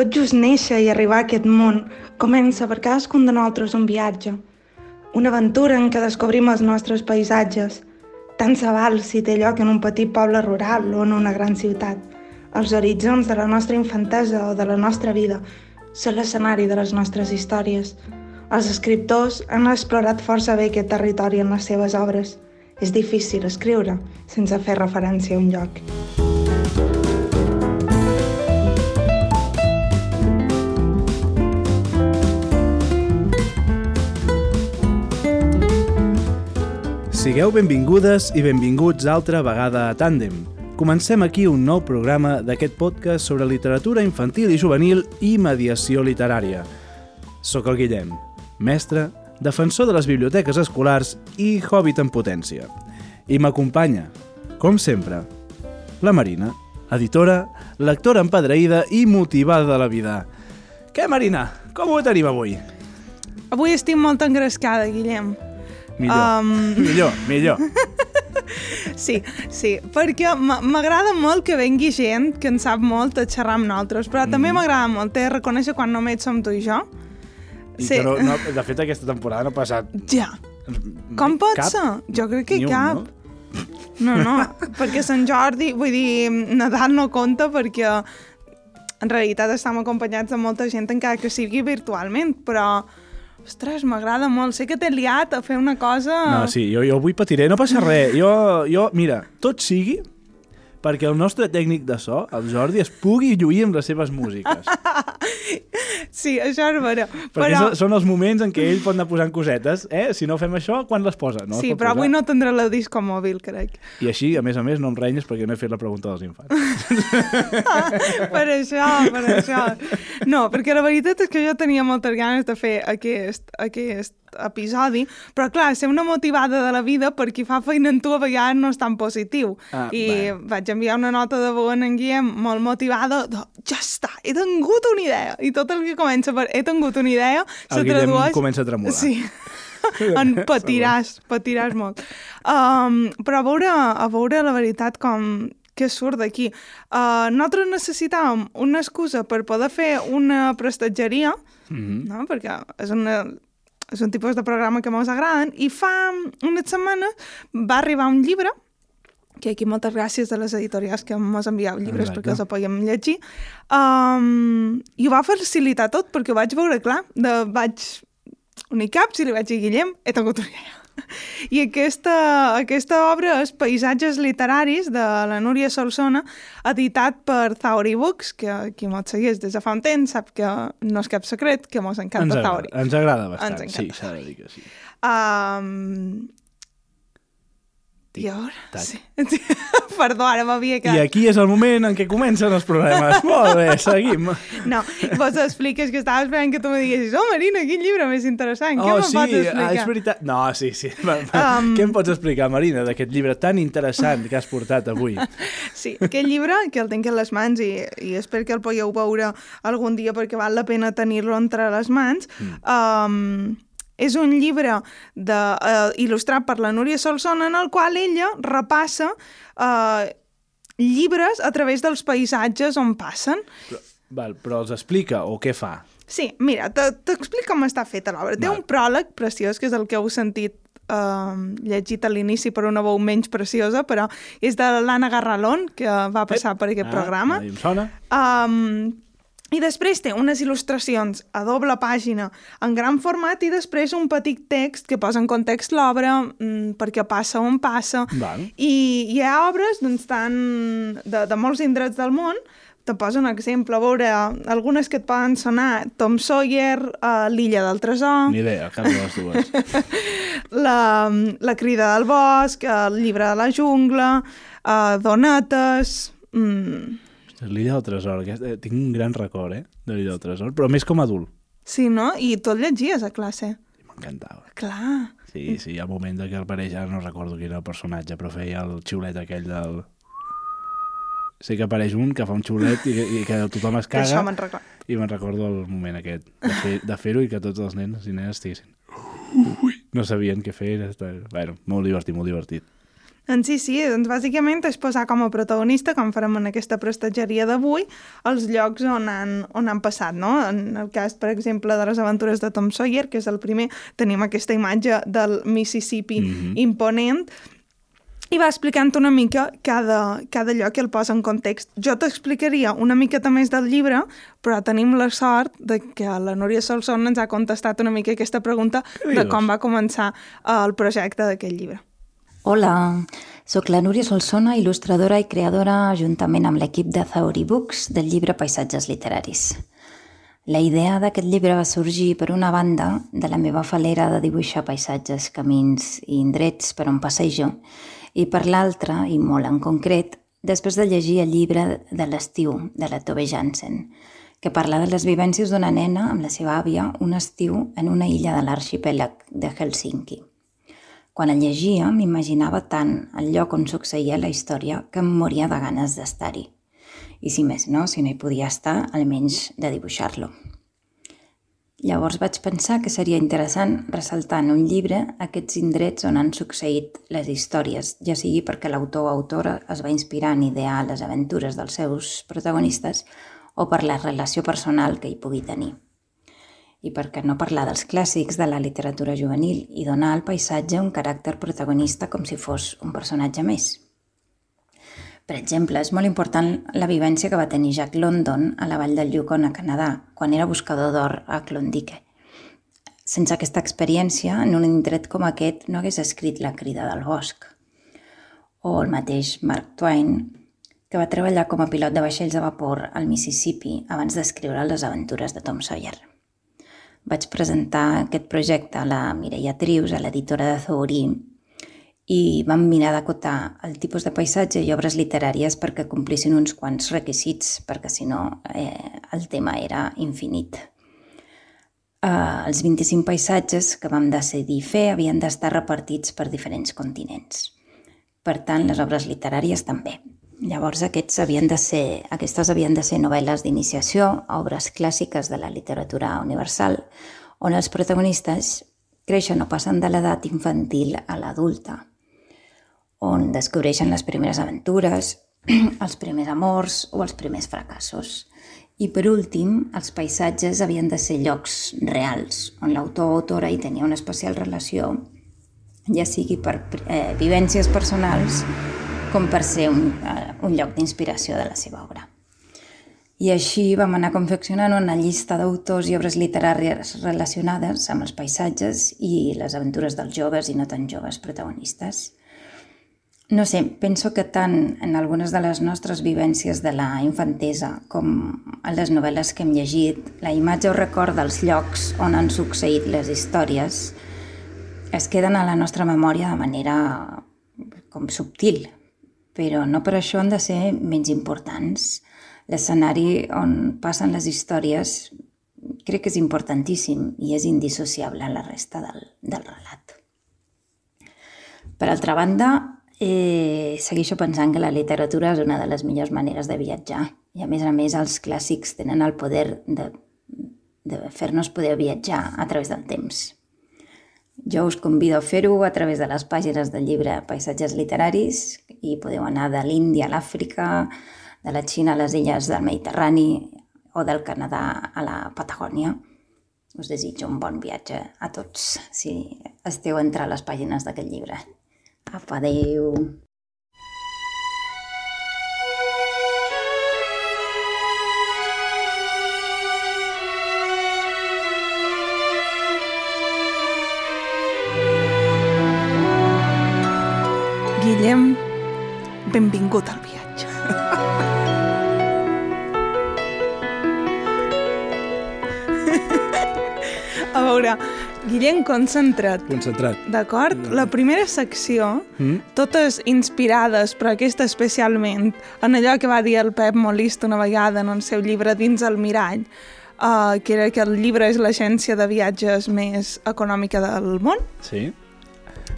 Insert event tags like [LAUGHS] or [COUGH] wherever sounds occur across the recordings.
Tot just néixer i arribar a aquest món comença per cadascun de nosaltres un viatge. Una aventura en què descobrim els nostres paisatges. Tant se val si té lloc en un petit poble rural o en una gran ciutat. Els horitzons de la nostra infantesa o de la nostra vida són l'escenari de les nostres històries. Els escriptors han explorat força bé aquest territori en les seves obres. És difícil escriure sense fer referència a un lloc. Sigueu benvingudes i benvinguts altra vegada a Tàndem. Comencem aquí un nou programa d'aquest podcast sobre literatura infantil i juvenil i mediació literària. Soc el Guillem, mestre, defensor de les biblioteques escolars i hobbit en potència. I m'acompanya, com sempre, la Marina, editora, lectora empadreïda i motivada de la vida. Què, Marina? Com ho tenim avui? Avui estic molt engrescada, Guillem. Millor, um... [LAUGHS] millor, millor. [LAUGHS] Sí, sí, perquè m'agrada molt que vengui gent que en sap molt a xerrar amb nosaltres, però mm. també m'agrada molt de reconèixer quan només som tu i jo. I sí. no, no, de fet, aquesta temporada no ha passat... Ja. Com pot cap? ser? Jo crec que Ni cap. Un, no? no, no, [LAUGHS] perquè Sant Jordi, vull dir, Nadal no compta perquè en realitat estem acompanyats de molta gent encara que sigui virtualment, però Ostres, m'agrada molt. Sé que t'he liat a fer una cosa... No, sí, jo, jo avui patiré, no passa res. Jo, jo, mira, tot sigui perquè el nostre tècnic de so, el Jordi, es pugui lluir amb les seves músiques. [LAUGHS] sí, això és vera. Perquè però... són els moments en què ell pot anar posant cosetes, eh? Si no fem això, quan les posa? No sí, però posar. avui no tindrà la disco mòbil, crec. I així, a més a més, no em renyes perquè no he fet la pregunta dels infants. [LAUGHS] per això, per això. No, perquè la veritat és que jo tenia moltes ganes de fer aquest, aquest episodi, però clar, ser una motivada de la vida per qui fa feina en tu a vegades no és tan positiu. Ah, I bé. vaig enviar una nota de veu en Guillem molt motivada de, ja està, he tingut una idea. I tot el que comença per he tingut una idea el se Guillem tradueix... comença a tremolar. Sí. [LAUGHS] en patiràs, patiràs molt. Um, però a veure, a veure la veritat com què surt d'aquí. Uh, nosaltres necessitàvem una excusa per poder fer una prestatgeria, mm -hmm. no? perquè és una és un tipus de programa que ens agraden, i fa unes setmanes va arribar un llibre, que aquí moltes gràcies a les editorials que ens enviat llibres Exacte. perquè els podíem llegir, um, i ho va facilitar tot, perquè ho vaig veure clar, de, vaig unir caps i li vaig dir, Guillem, he tingut una idea. I aquesta, aquesta obra és Paisatges literaris de la Núria Solsona, editat per Thauri Books, que qui m'ho segueix des de fa un temps sap que no és cap secret, que mos encanta ens Thauri. Ens agrada bastant, ens sí, s'ha de dir que sí. Um, Tic, I ara? Sí. [LAUGHS] Perdó, ara m'havia quedat... I aquí és el moment en què comencen els problemes. [LAUGHS] Molt bé, seguim. No, vos expliques que estava esperant que tu me diguessis oh, Marina, quin llibre més interessant, oh, què sí, pots explicar? Ah, és veritat. No, sí, sí. [LAUGHS] Um... Què em pots explicar, Marina, d'aquest llibre tan interessant que has portat avui? Sí, aquest llibre, que el tinc a les mans i, i espero que el podeu veure algun dia perquè val la pena tenir-lo entre les mans, mm. um, és un llibre de, uh, il·lustrat per la Núria Solsona en el qual ella repassa uh, llibres a través dels paisatges on passen. Però, val, però els explica o què fa? Sí, mira, t'explico com està feta l'obra. Té un pròleg preciós, que és el que heu sentit uh, llegit a l'inici per una veu menys preciosa, però és de l'Anna Garralón, que va passar per aquest ah, programa. Ah, em sona. Um, i després té unes il·lustracions a doble pàgina en gran format i després un petit text que posa en context l'obra mmm, perquè passa on passa. Val. I hi ha obres doncs, tan, de, de molts indrets del món te poso un exemple, a veure, algunes que et poden sonar, Tom Sawyer, uh, l'illa del tresor... Ni idea, cap de les dues. [LAUGHS] la, la crida del bosc, el llibre de la jungla, uh, Donetes... Mm, L'illa del tresor, aquest, eh, tinc un gran record, eh, de l'illa del tresor, però més com a adult. Sí, no? I tot llegies a classe. M'encantava. Clar. Sí, sí, hi ha moment que apareix, ara no recordo quin era el personatge, però feia el xiulet aquell del... Sé que apareix un que fa un xiulet i, i que tothom es caga. Això me'n recordo. I me'n recordo el moment aquest de fer-ho fer i que tots els nens i nenes estiguessin... Ui, no sabien què fer. Bueno, molt divertit, molt divertit. Doncs sí, sí, doncs bàsicament és posar com a protagonista, com farem en aquesta prestatgeria d'avui, els llocs on han, on han passat, no? En el cas, per exemple, de les aventures de Tom Sawyer, que és el primer, tenim aquesta imatge del Mississippi mm -hmm. imponent, i va explicant una mica cada, cada lloc que el posa en context. Jo t'explicaria una miqueta més del llibre, però tenim la sort de que la Núria Solson ens ha contestat una mica aquesta pregunta de com va començar el projecte d'aquest llibre. Hola, sóc la Núria Solsona, il·lustradora i creadora juntament amb l'equip de Theory Books del llibre Paisatges Literaris. La idea d'aquest llibre va sorgir per una banda de la meva falera de dibuixar paisatges, camins i indrets per on passejo i per l'altra, i molt en concret, després de llegir el llibre de l'estiu de la Tove Jansen, que parla de les vivències d'una nena amb la seva àvia un estiu en una illa de l'arxipèlag de Helsinki. Quan el llegia, m'imaginava tant el lloc on succeïa la història que em moria de ganes d'estar-hi. I si més no, si no hi podia estar, almenys de dibuixar-lo. Llavors vaig pensar que seria interessant ressaltar en un llibre aquests indrets on han succeït les històries, ja sigui perquè l'autor o autora es va inspirar en idear les aventures dels seus protagonistes o per la relació personal que hi pugui tenir i per què no parlar dels clàssics de la literatura juvenil i donar al paisatge un caràcter protagonista com si fos un personatge més. Per exemple, és molt important la vivència que va tenir Jack London a la vall del Yukon a Canadà, quan era buscador d'or a Klondike. Sense aquesta experiència, en un indret com aquest no hagués escrit La crida del bosc. O el mateix Mark Twain, que va treballar com a pilot de vaixells de vapor al Mississippi abans d'escriure les aventures de Tom Sawyer vaig presentar aquest projecte a la Mireia Trius, a l'editora de Zaurí, i vam mirar d'acotar el tipus de paisatge i obres literàries perquè complissin uns quants requisits, perquè si no eh, el tema era infinit. Eh, els 25 paisatges que vam decidir fer havien d'estar repartits per diferents continents. Per tant, les obres literàries també. Llavors aquests havien de ser, aquestes havien de ser novel·les d'iniciació, obres clàssiques de la literatura universal, on els protagonistes creixen o passen de l'edat infantil a l'adulta, on descobreixen les primeres aventures, [CLEARS THROAT] els primers amors o els primers fracassos. I per últim, els paisatges havien de ser llocs reals, on l'autor o autora hi tenia una especial relació, ja sigui per eh, vivències personals com per ser un, uh, un lloc d'inspiració de la seva obra. I així vam anar confeccionant una llista d'autors i obres literàries relacionades amb els paisatges i les aventures dels joves i no tan joves protagonistes. No sé, penso que tant en algunes de les nostres vivències de la infantesa com en les novel·les que hem llegit, la imatge o record dels llocs on han succeït les històries es queden a la nostra memòria de manera com subtil, però no per això han de ser menys importants. L'escenari on passen les històries crec que és importantíssim i és indissociable a la resta del, del relat. Per altra banda, eh, segueixo pensant que la literatura és una de les millors maneres de viatjar i a més a més els clàssics tenen el poder de, de fer-nos poder viatjar a través del temps. Jo us convido a fer-ho a través de les pàgines del llibre Paisatges literaris i podeu anar de l'Índia a l'Àfrica, de la Xina a les illes del Mediterrani o del Canadà a la Patagònia. Us desitjo un bon viatge a tots si esteu entre les pàgines d'aquest llibre. Apa, adeu! Guillem, benvingut al viatge. A veure, Guillem, concentra't. Concentrat. D'acord? La primera secció, mm? totes inspirades, però aquesta especialment, en allò que va dir el Pep Molist una vegada en el seu llibre Dins el mirall, uh, que era que el llibre és l'agència de viatges més econòmica del món. Sí.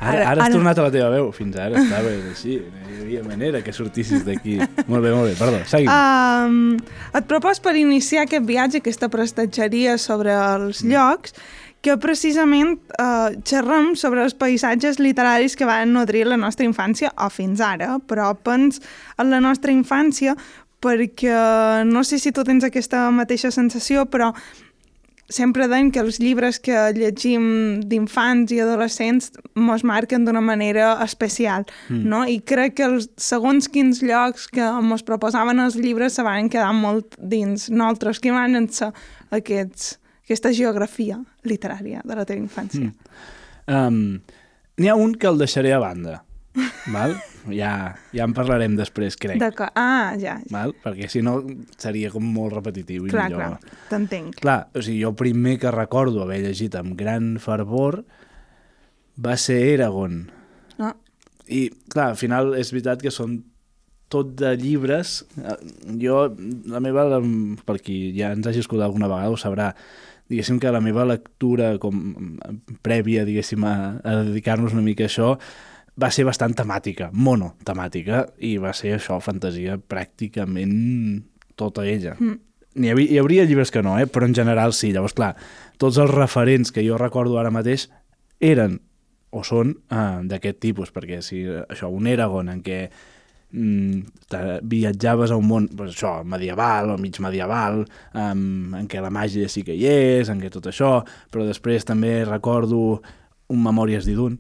Ara, ara, ara has tornat a la teva veu. Fins ara estaves [LAUGHS] així. No hi havia manera que sortissis d'aquí. Molt bé, molt bé. Perdó, seguim. Um, et propos per iniciar aquest viatge, aquesta prestatgeria sobre els llocs, que precisament eh, xerrem sobre els paisatges literaris que van nodrir la nostra infància, o fins ara, però pens en la nostra infància perquè no sé si tu tens aquesta mateixa sensació, però sempre deim que els llibres que llegim d'infants i adolescents mos marquen d'una manera especial, mm. no? I crec que els segons quins llocs que mos proposaven els llibres se van quedar molt dins nosaltres, que van ser aquests, aquesta geografia literària de la teva infància. Mm. Um, N'hi ha un que el deixaré a banda, val? Ja, ja en parlarem després, crec. D'acord. Ah, ja. Val? Perquè si no seria com molt repetitiu. I clar, millor... clar, t'entenc. Clar, o sigui, jo primer que recordo haver llegit amb gran fervor va ser Eragon. Ah. I, clar, al final és veritat que són tot de llibres. Jo, la meva, per qui ja ens hagi escoltat alguna vegada ho sabrà, diguéssim que la meva lectura com prèvia, diguéssim, a, a dedicar-nos una mica a això, va ser bastant temàtica, monotemàtica, i va ser això, fantasia, pràcticament tota ella. Mm. Hi, havia, hi hauria llibres que no, eh? però en general sí. Llavors, clar, tots els referents que jo recordo ara mateix eren o són uh, d'aquest tipus, perquè si això, un Eragon en què mm, viatjaves a un món pues, això, medieval o mig medieval, um, en què la màgia sí que hi és, en què tot això, però després també recordo un Memòries d'Idun,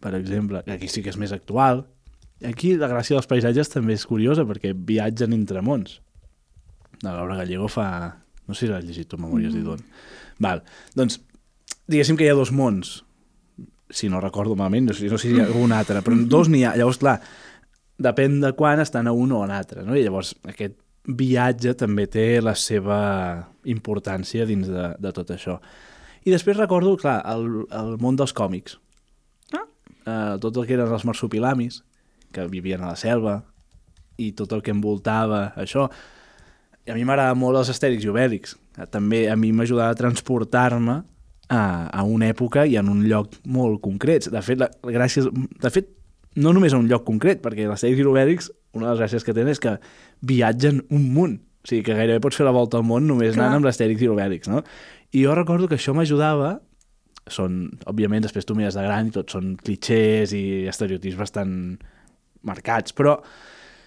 per exemple, que aquí sí que és més actual. Aquí la gràcia dels paisatges també és curiosa perquè viatgen entre mons. La Laura Gallego fa... No sé si l'has llegit tu, Memòries mm. d'Idon. Val. Doncs, diguéssim que hi ha dos mons, si no recordo malament, no sé, no sé si hi ha algun altre, però dos n'hi ha. Llavors, clar, depèn de quan estan a un o a l'altre, no? I llavors aquest viatge també té la seva importància dins de, de tot això. I després recordo, clar, el, el món dels còmics eh, tot el que eren els marsupilamis, que vivien a la selva, i tot el que envoltava això. I a mi m'agrada molt els Astèrix i Obèlix. També a mi m'ajudava a transportar-me a, a una època i en un lloc molt concret. De fet, la, gràcies, de fet, no només a un lloc concret, perquè l'Astèrix i l'Obèlix, una de les gràcies que tenen és que viatgen un munt. O sigui, que gairebé pots fer la volta al món només Clar. anant amb l'Astèrix i l'Obèlix, no? I jo recordo que això m'ajudava són, òbviament, després tu mires de gran i tots són clichés i estereotips bastant marcats, però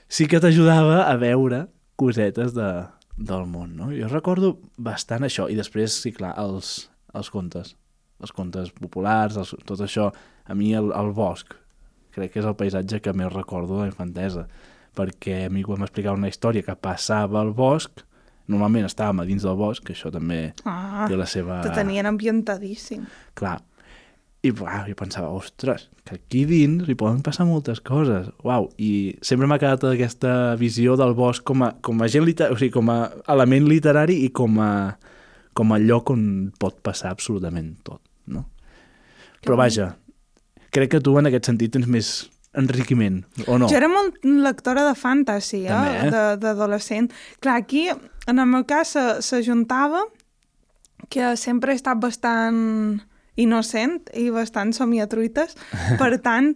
sí que t'ajudava a veure cosetes de, del món, no? Jo recordo bastant això, i després, sí, clar, els, els contes, els contes populars, els, tot això, a mi el, el bosc, crec que és el paisatge que més recordo de la infantesa, perquè a mi quan m'explicava una història que passava al bosc, Normalment estàvem a dins del bosc, que això també ah, té la seva... Te tenien ambientadíssim. Clar. I uau, jo pensava, ostres, que aquí dins hi poden passar moltes coses. Uau, i sempre m'ha quedat aquesta visió del bosc com a, com a gent liter... o sigui, com a element literari i com a, com a lloc on pot passar absolutament tot, no? Però vaja, crec que tu en aquest sentit tens més enriquiment, o no? Jo era molt lectora de fantasy, eh? eh? d'adolescent. Clar, aquí, en el meu cas, s'ajuntava que sempre he estat bastant innocent i bastant somiatruites. [LAUGHS] Per tant,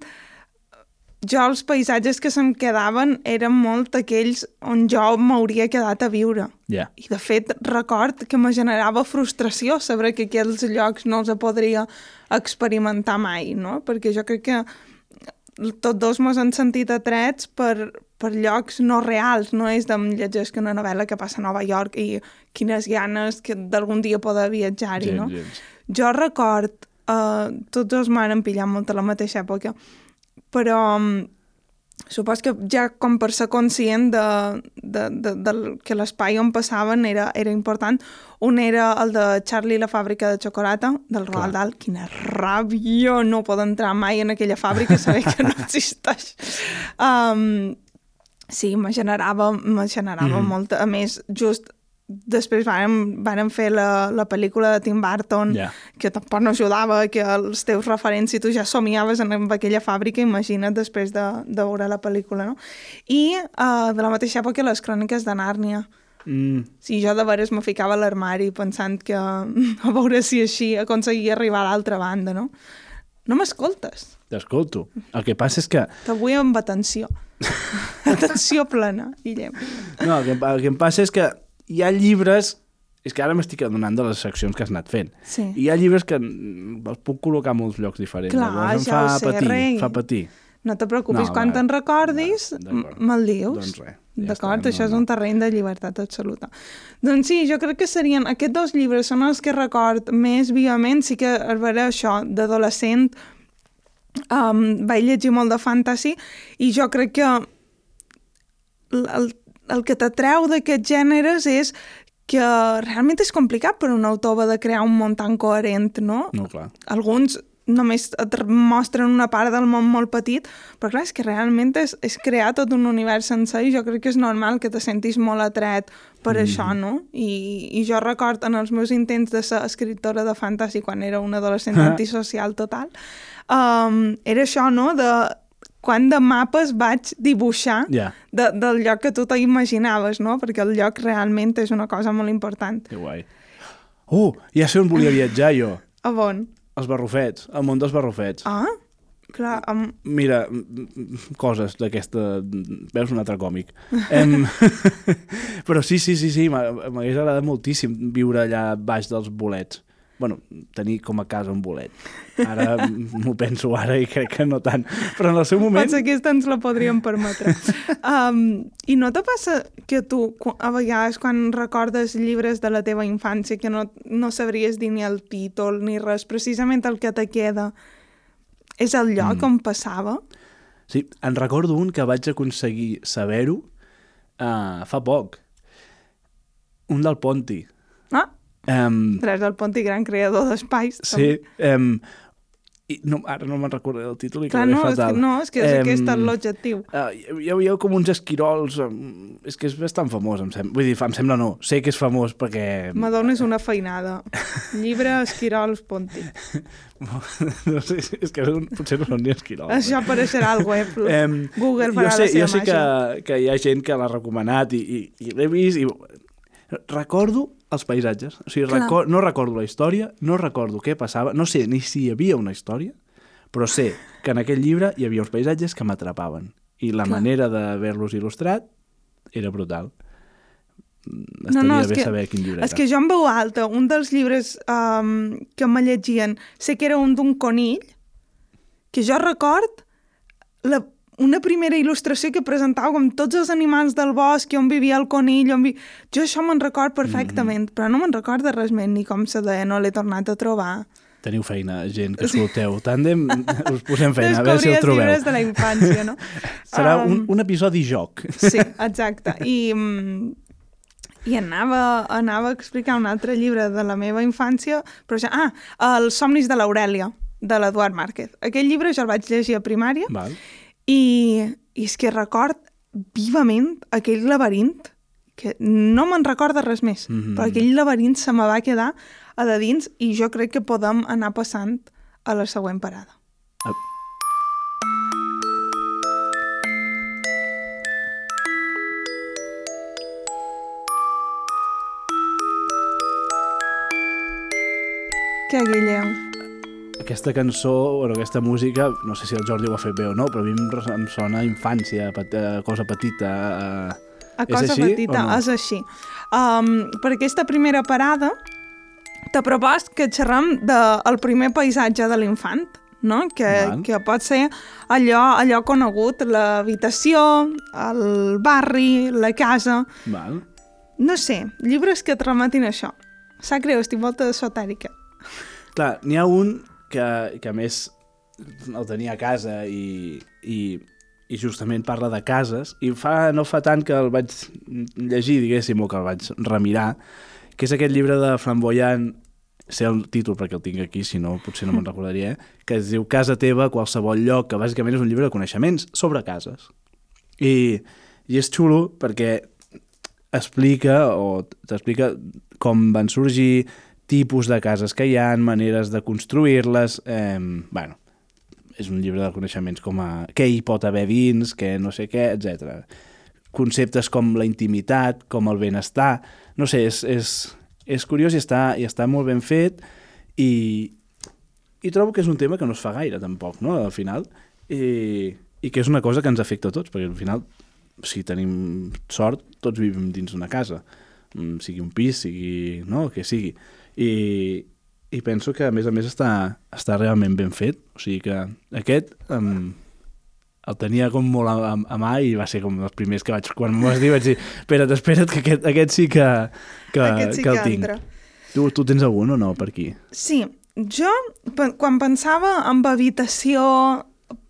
jo els paisatges que se'm quedaven eren molt aquells on jo m'hauria quedat a viure. Yeah. I de fet record que me generava frustració saber que aquells llocs no els podria experimentar mai, no? Perquè jo crec que tots dos mos han sentit atrets per, per llocs no reals, no és de llegeix que una novel·la que passa a Nova York i quines ganes que d'algun dia poder viatjar-hi, no? Gens. Jo record, uh, tots dos m'han pillat molt a la mateixa època, però um, supos que ja com per ser conscient de, de, de, de que l'espai on passaven era, era important, un era el de Charlie la fàbrica de xocolata, del Roald Dahl, quina ràbia no pot entrar mai en aquella fàbrica, [LAUGHS] saber que no existeix. Um, sí, me generava, me generava mm -hmm. molt, a més, just després vàrem, vàrem fer la, la pel·lícula de Tim Burton, yeah. que tampoc no ajudava, que els teus referents, si tu ja somiaves en, en aquella fàbrica, imagina't després de, de veure la pel·lícula, no? I uh, de la mateixa època les cròniques de Nàrnia. Mm. Si jo de veres me ficava a l'armari pensant que [LAUGHS] a veure si així aconseguia arribar a l'altra banda, no? No m'escoltes. T'escolto. El que passa és que... T'avui amb atenció. [LAUGHS] atenció plena, Guillem. No, el que, el que em passa és que hi ha llibres és que ara m'estic adonant de les seccions que has anat fent. Sí. I hi ha llibres que els puc col·locar en molts llocs diferents. Clar, Llavors em ja fa sé, patir, rei. fa patir. No te preocupis, No, quan te'n recordis, me'l dius. Doncs res, ja D'acord, això no, és un terreny de llibertat absoluta. Doncs sí, jo crec que serien... Aquests dos llibres són els que record més vivament. Sí que a veure això, d'adolescent, um, vaig llegir molt de fantasy i jo crec que el, el, que t'atreu d'aquests gèneres és que realment és complicat per un autor de crear un món tan coherent, no? No, clar. alguns només et mostren una part del món molt petit, però clar, és que realment és, és crear tot un univers sencer i jo crec que és normal que te sentis molt atret per mm. això, no? I, I jo record en els meus intents de ser escriptora de fantasy quan era una adolescent [LAUGHS] antisocial total, um, era això, no?, de quant de mapes vaig dibuixar Ja. de, del lloc que tu t'imaginaves, no? Perquè el lloc realment és una cosa molt important. Que guai. Oh, ja sé on volia viatjar jo. A on? Els barrufets, el món dels barrufets. Ah, clar, amb, Mira, coses d'aquesta... Veus un altre còmic. [LAUGHS] Em... [LAUGHS] Però sí, sí, sí, sí, m'ha- m'hagués agradat moltíssim viure allà baix dels bolets. Bueno, tenir com a casa un bolet. Ara [LAUGHS] m'ho penso ara i crec que no tant. Però en el seu moment... Potser aquesta ens la podríem permetre. [LAUGHS] Um, I no te passa que tu, a vegades, quan recordes llibres de la teva infància, que no, no sabries dir ni el títol ni res, precisament el que te queda és el lloc mm. on passava? Sí, en recordo un que vaig aconseguir saber-ho uh, fa poc. Un del Ponti. Ah, Um, Tres del Ponti, gran creador d'espais. sí, um, i no, ara no me'n recordo el títol i Clar, no, és que, fatal. no, és que és Em, aquest l'objectiu. Uh, hi havia com uns esquirols... Um, és que és bastant famós, em sembla. Vull dir, em sembla no. Sé que és famós perquè... Me dones una feinada. Llibre Esquirols Ponti. [LAUGHS] no sé, és que són, potser no són ni esquirols. Això apareixerà al web. [LAUGHS] Em, Google jo farà sé, la seva jo sé que, que hi ha gent que l'ha recomanat i, i, i l'he vist i recordo els paisatges. O sigui, recor no recordo la història, no recordo què passava, no sé ni si hi havia una història, però sé que en aquell llibre hi havia uns paisatges que m'atrapaven. I la Clar. manera d'haver-los il·lustrat era brutal. No, Estaria no, és bé que, saber quin llibre és que era. jo en veu alta, un dels llibres um, que me llegien, sé que era un d'un conill, que jo record la, una primera il·lustració que presentava com tots els animals del bosc, on vivia el conill, on vi... jo això me'n record perfectament, Mm-hmm. però no me'n record de res més, ni com se deia, no l'he tornat a trobar. Teniu feina, gent que escolteu. Tàndem, [LAUGHS] us posem feina, a veure si Descobrir els trobeu. llibres de la infància, no? [LAUGHS] Serà un, Um, un episodi joc. Sí, [LAUGHS] exacte. I, mm, i anava, anava a explicar un altre llibre de la meva infància, però ja, ah, Els somnis de l'Aurèlia, de l'Eduard Márquez. Aquell llibre jo el vaig llegir a primària Val. I, i és que record vivament aquell laberint, que no me'n recorda res més, Mhm. però aquell laberint se me va quedar a de dins i jo crec que podem anar passant a la següent parada. Què, Guillem? Aquesta cançó, bueno, aquesta música, no sé si el Jordi ho ha fet bé o no, però a mi em, em sona infància, pet, cosa petita. A... A És cosa així petita, no? és així. Um, per aquesta primera parada, t'he propost que xerrem del primer paisatge de l'infant, no? que, Val. que pot ser allò, allò conegut, l'habitació, el barri, la casa... Val. No sé, llibres que et remetin a això. Sap greu, estic molt esotèrica. Clar, n'hi ha un que, que a més el tenia a casa i, i, i justament parla de cases i fa, no fa tant que el vaig llegir, diguéssim, o que el vaig remirar, que és aquest llibre de Flamboyant, sé el títol perquè el tinc aquí, si no potser no me'n recordaria, eh? que es diu Casa teva, qualsevol lloc, que bàsicament és un llibre de coneixements sobre cases. I, i és xulo perquè explica o t'explica com van sorgir, tipus de cases que hi ha, maneres de construir-les, eh, bueno, és un llibre de coneixements com a què hi pot haver dins, què no sé què, etc. Conceptes com la intimitat, com el benestar, no sé, és, és, és curiós i està, i està molt ben fet i, i trobo que és un tema que no es fa gaire tampoc, no?, al final, i, i que és una cosa que ens afecta a tots, perquè al final, si tenim sort, tots vivim dins d'una casa. mm, sigui un pis, sigui... no, que sigui. I, i penso que, a més a més, està, està realment ben fet. O sigui que aquest um, el tenia com molt a, a, a mà i va ser com dels primers que vaig... Quan m'ho vas dir vaig dir, espera't, espera't, que aquest, aquest sí que, que, Aquest sí que el que tinc. entra. Tu, tu tens algun o no per aquí? Sí, jo, quan pensava en habitació,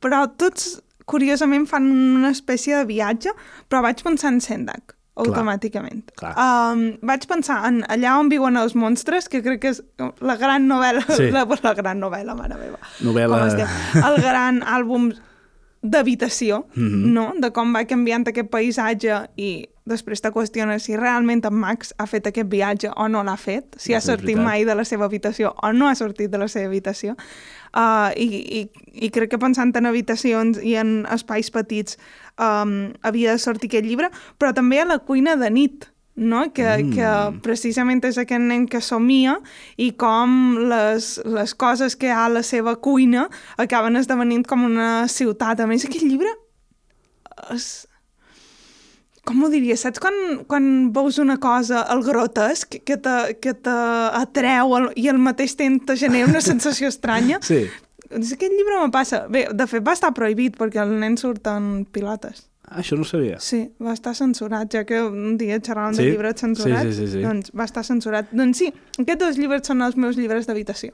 però tots, curiosament, fan una espècie de viatge, però vaig pensar en Sendak, automàticament. clar. Um, vaig pensar en allà on viuen els monstres, que crec que és la gran novel·la, Sí. la, la gran novel·la, mare meva. Novel·la-? El gran àlbum d'habitació, Mhm. no? De com va canviant aquest paisatge i després te qüestiones si realment en Max ha fet aquest viatge o no l'ha fet, si ha Sí, és sortit veritat. mai de la seva habitació o no ha sortit de la seva habitació. Uh, i, i, I crec que pensant en habitacions i en espais petits um, havia de sortir aquest llibre, però també a la cuina de nit, no? que, Mm. que precisament és aquest nen que somia i com les, les coses que ha a la seva cuina acaben esdevenint com una ciutat. A més, aquest llibre és... Com ho diria? Saps quan, quan veus una cosa, el grotesc, que te- que t'atreu el, i al mateix temps te genera una sensació estranya? Sí. Doncs aquest llibre me passa. Bé, de fet va estar prohibit perquè el nen surt en pilotes. Ah, això no ho sabia. Sí, va estar censurat, ja que un dia xerràvem Sí? de llibres censurats, Sí, sí, sí, sí. doncs va estar censurat. Doncs sí, aquests dos llibres són els meus llibres d'habitació.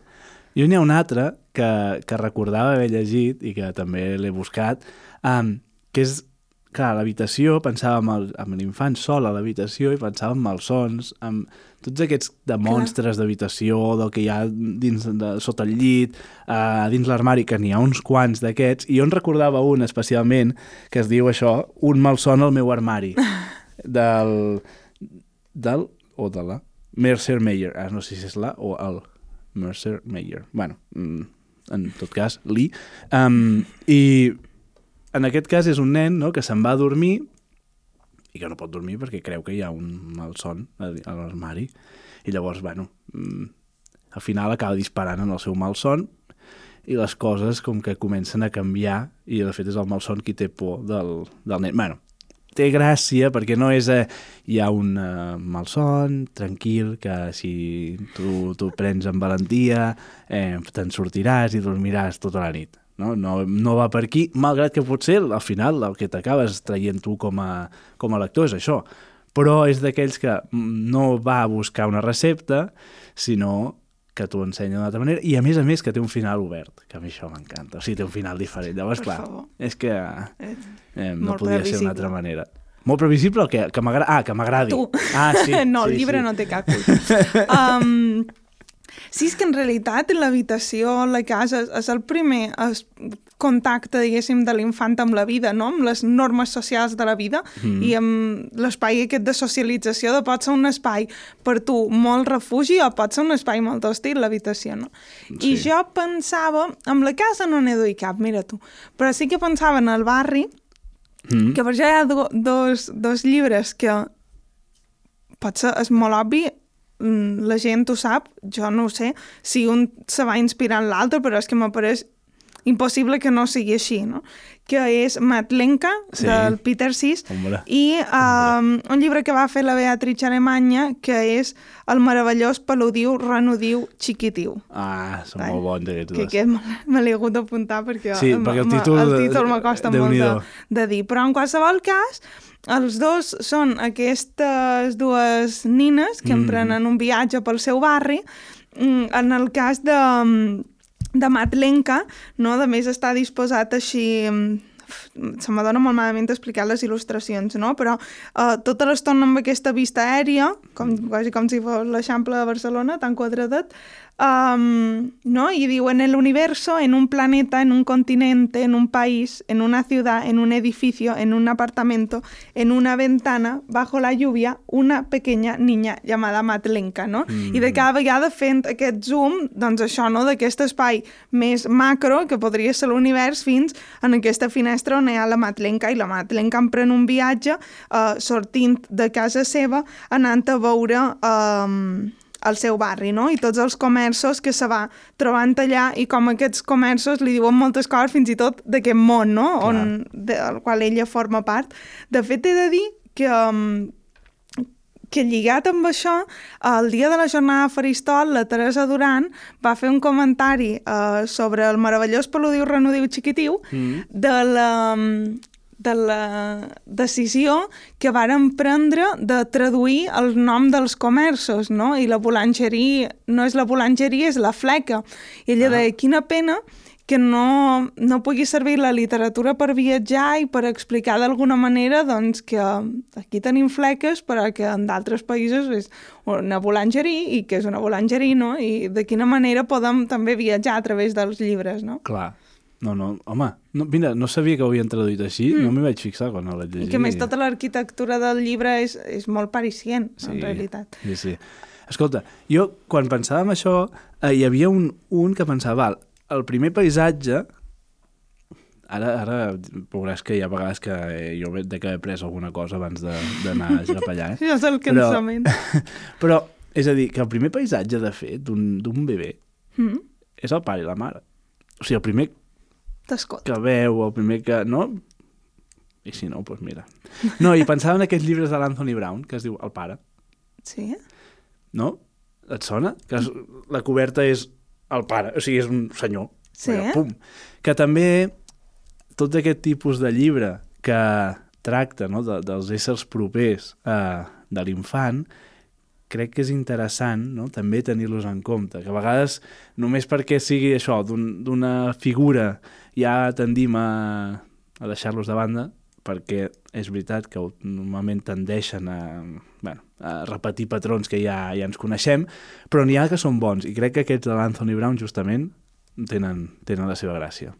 Jo n'hi ha un altre que, que recordava haver llegit i que també l'he buscat, um, que és, clar, a l'habitació, pensava en el- en l'infant sol a l'habitació i pensava en malsons, amb tots aquests de monstres d'habitació, del que hi ha dins de, sota el llit, uh, dins l'armari, que n'hi ha uns quants d'aquests, i jo en recordava un especialment que es diu això, un malson al meu armari, [LAUGHS] del, del o de la Mercer Meyer, ah, no sé si és la o el Mercer Meyer. bueno, mm, en tot cas, Lee. Um, I en aquest cas és un nen no, que se'n va a dormir i que no pot dormir perquè creu que hi ha un malson a, a l'armari. I llavors, bueno, mm, al final acaba disparant en el seu malson i les coses com que comencen a canviar i de fet és el malson qui té por del, del nen. Bueno, té gràcia perquè no és eh, hi ha un eh, malson tranquil que si tu, tu prens amb valentia eh, te'n sortiràs i dormiràs tota la nit no? No, no va per aquí, malgrat que potser al final el que t'acabes traient tu com a, com a lector és això però és d'aquells que mm, no va a buscar una recepta sinó que t'ho ensenya d'una altra manera i a més a més que té un final obert que a mi això m'encanta, o sigui, té un final diferent llavors Per clar, favor. és que Eh, Eh, no Molt podia ser d'una altra manera. Molt previsible o què? Que m'agrada... Ah, que m'agradi. Ah, sí. [LAUGHS] no, el sí, llibre sí. no té cap [LAUGHS] um, sí, és que en realitat l'habitació, la casa, és, el primer es, contacte, diguéssim, de l'infant amb la vida, no? amb les normes socials de la vida mm. i amb l'espai aquest de socialització de pot ser un espai per tu molt refugi o pot ser un espai molt hostil, l'habitació, no? I Sí. jo pensava, amb la casa no n'he duit cap, mira tu, però sí que pensava en el barri, Mm. que per això hi ha do, dos, dos llibres que potser és molt obvi, la gent ho sap, jo no ho sé, si un se va inspirar en l'altre, però és que m'apareix impossible que no sigui així, no? Que és Matlenka, Sí. del Peter Sis, Hombre. i um, un llibre que va fer la Beatrice Alemanya, que és El meravellós peludiu renudiu xiquitiu. Ah, són Vale. molt bons aquests Que aquest me, l'he hagut d'apuntar perquè Sí, perquè el títol- el títol m'acosta molt de, de dir. Però en qualsevol cas, els dos són aquestes dues nines que Mm. emprenen un viatge pel seu barri. Mm, En el cas de, de Matlenka, no? de més està disposat així mm, se m'adona molt malament explicar les il·lustracions, no? però uh, tota l'estona amb aquesta vista aèria, com, quasi com si fos l'Eixample de Barcelona, tan quadradet, um, ¿no? y digo, en el universo, en un planeta, en un continente, en un país, en una ciudad, en un edificio, en un apartamento, en una ventana, bajo la lluvia, una pequeña niña llamada Matlenka, no? Mm. I de cada vegada fent aquest zoom, doncs això, no?, d'aquest espai més macro, que podria ser l'univers, fins en aquesta finestra on hi ha la Matlenka, i la Matlenka em pren un viatge eh, sortint de casa seva, anant a veure... Eh, al seu barri, no? I tots els comerços que se va trobant allà i com aquests comerços li diuen moltes coses fins i tot d'aquest món, no? Clar. On, del qual ella forma part. De fet, he de dir que um, que lligat amb això, el dia de la jornada de Faristol, la Teresa Duran va fer un comentari uh, sobre el meravellós peludiu renudiu xiquitiu mm. de la de la decisió que varen prendre de traduir el nom dels comerços, no? I la boulangerie no és la boulangerie, és la fleca. I ella ah. deia, quina pena que no, no pugui servir la literatura per viatjar i per explicar d'alguna manera doncs, que aquí tenim fleques però que en d'altres països és una boulangerie i que és una boulangerie, no? I de quina manera podem també viatjar a través dels llibres, no? Clar, no, no, home, no, mira, no sabia que ho havien traduït així, mm. no m'hi vaig fixar quan ho vaig llegir. I que més tota l'arquitectura del llibre és, és molt paricient, sí, en realitat. Sí, sí. Escolta, jo quan pensava en això, eh, hi havia un, un que pensava, val, el primer paisatge, ara, ara veuràs que hi ha vegades que eh, jo de que he pres alguna cosa abans d'anar a allà, eh? [LAUGHS] És el cansament. Però, [LAUGHS] però, és a dir, que el primer paisatge, de fet, d'un bebè, mm. és el pare i la mare. O sigui, el primer que veu, el primer que... No? I si no, doncs mira. No, i pensava en aquests llibres de l'Anthony Brown, que es diu El pare. Sí? No? Et sona? Que es, la coberta és el pare, o sigui, és un senyor. Sí? Però, pum. Que també tot aquest tipus de llibre que tracta no, de, dels éssers propers eh, de l'infant, crec que és interessant no? també tenir-los en compte, que a vegades només perquè sigui això, d'una un, figura ja tendim a, a deixar-los de banda, perquè és veritat que normalment tendeixen a, bueno, a repetir patrons que ja, ja ens coneixem, però n'hi ha que són bons, i crec que aquests de l'Anthony Brown justament tenen, tenen la seva gràcia.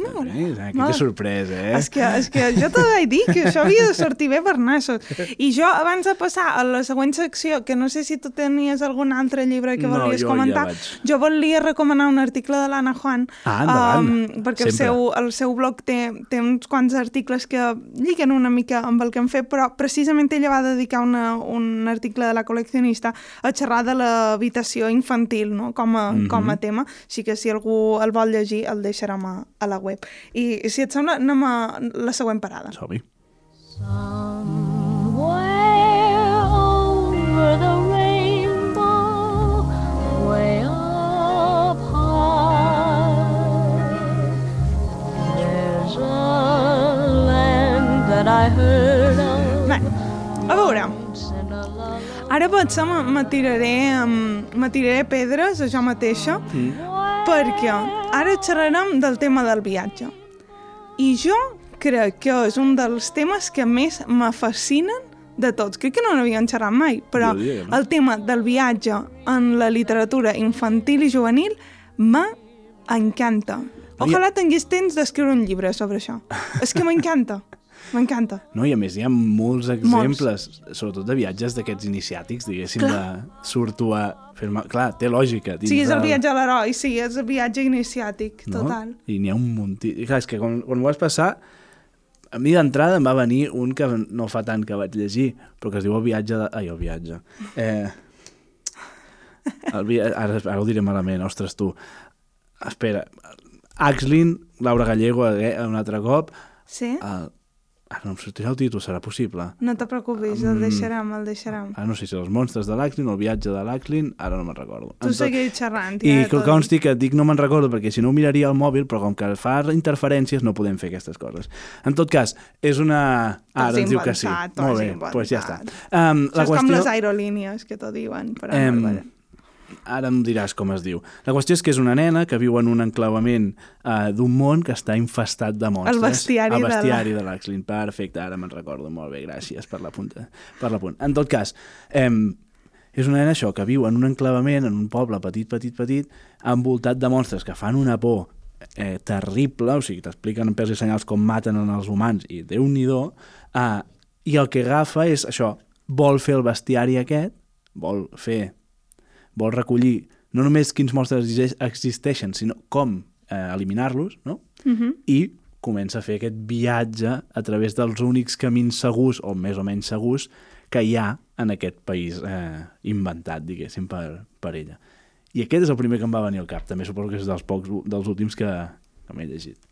No, ves, eh? Quina sorpresa, eh? És que, és que jo t'ho vaig dir, que això havia de sortir bé per nassos. I jo, abans de passar a la següent secció, que no sé si tu tenies algun altre llibre que no, volies jo comentar, ja jo volia recomanar un article de l'Anna Juan, ah, endavant. um, perquè el seu, el seu blog té, té uns quants articles que lliguen una mica amb el que hem fet, però precisament ella va dedicar una, un article de la col·leccionista a xerrar de l'habitació infantil, no?, com a, mm -hmm. com a tema, així que si algú el vol llegir el deixarem a, a la web web. I, si et sembla, anem a la següent parada. Som-hi. Somewhere over the rainbow, way up high, there's a land that I heard of. Bé, a veure, ara potser me tiraré, me tiraré pedres a jo mateixa, mm. Perquè ara xerrarem del tema del viatge. I jo crec que és un dels temes que més me fascinen de tots. Crec que no n'havien xerrat mai, però no. el tema del viatge en la literatura infantil i juvenil m'encanta. Ojalà tingués temps d'escriure un llibre sobre això. És que m'encanta. [LAUGHS] M'encanta. No, i a més hi ha molts exemples, molts. sobretot de viatges d'aquests iniciàtics, diguéssim, Clar. de surto a fer-me... Clar, té lògica. Sí, és el viatge a l'heroi, sí, és el viatge iniciàtic, no? total. I n'hi ha un munt... Clar, és que quan, quan ho vas passar, a mi d'entrada em va venir un que no fa tant que vaig llegir, però que es diu El viatge de... Ai, el viatge. Eh, el vi... ara, ara ho diré malament, ostres, tu. Espera, Axlin, Laura Gallego, eh, un altre cop. Sí? El, Ara no em sortirà el títol, serà possible. No te preocupis, el deixarem, el deixarem. Ara no sé si els monstres de l'Axlin o el viatge de l'Axlin, ara no me'n recordo. Tu segueix xerrant. I que consti que dic no me'n recordo perquè si no ho miraria al mòbil, però com que fa interferències no podem fer aquestes coses. En tot cas, és una... Ara ens diu que sí. Molt bé, doncs pues ja està. Um, la qüestió... és com les aerolínies que t'ho diuen. Però um, no ara em diràs com es diu. La qüestió és que és una nena que viu en un enclavament uh, d'un món que està infestat de monstres. El bestiari, El bestiari de l'Axlin. Perfecte, ara me'n recordo. Molt bé, gràcies per la punta. Per la punt. En tot cas, eh, és una nena això, que viu en un enclavament, en un poble petit, petit, petit, envoltat de monstres que fan una por eh, terrible, o sigui, t'expliquen en pers i senyals com maten en els humans, i déu nhi eh, i el que agafa és això, vol fer el bestiari aquest, vol fer vol recollir no només quins monstres existeixen, sinó com eh, eliminar-los, no? Uh mhm. -huh. I comença a fer aquest viatge a través dels únics camins segurs, o més o menys segurs, que hi ha en aquest país eh, inventat, diguéssim, per, per ella. I aquest és el primer que em va venir al cap. També suposo que és dels pocs dels últims que, que m'he llegit.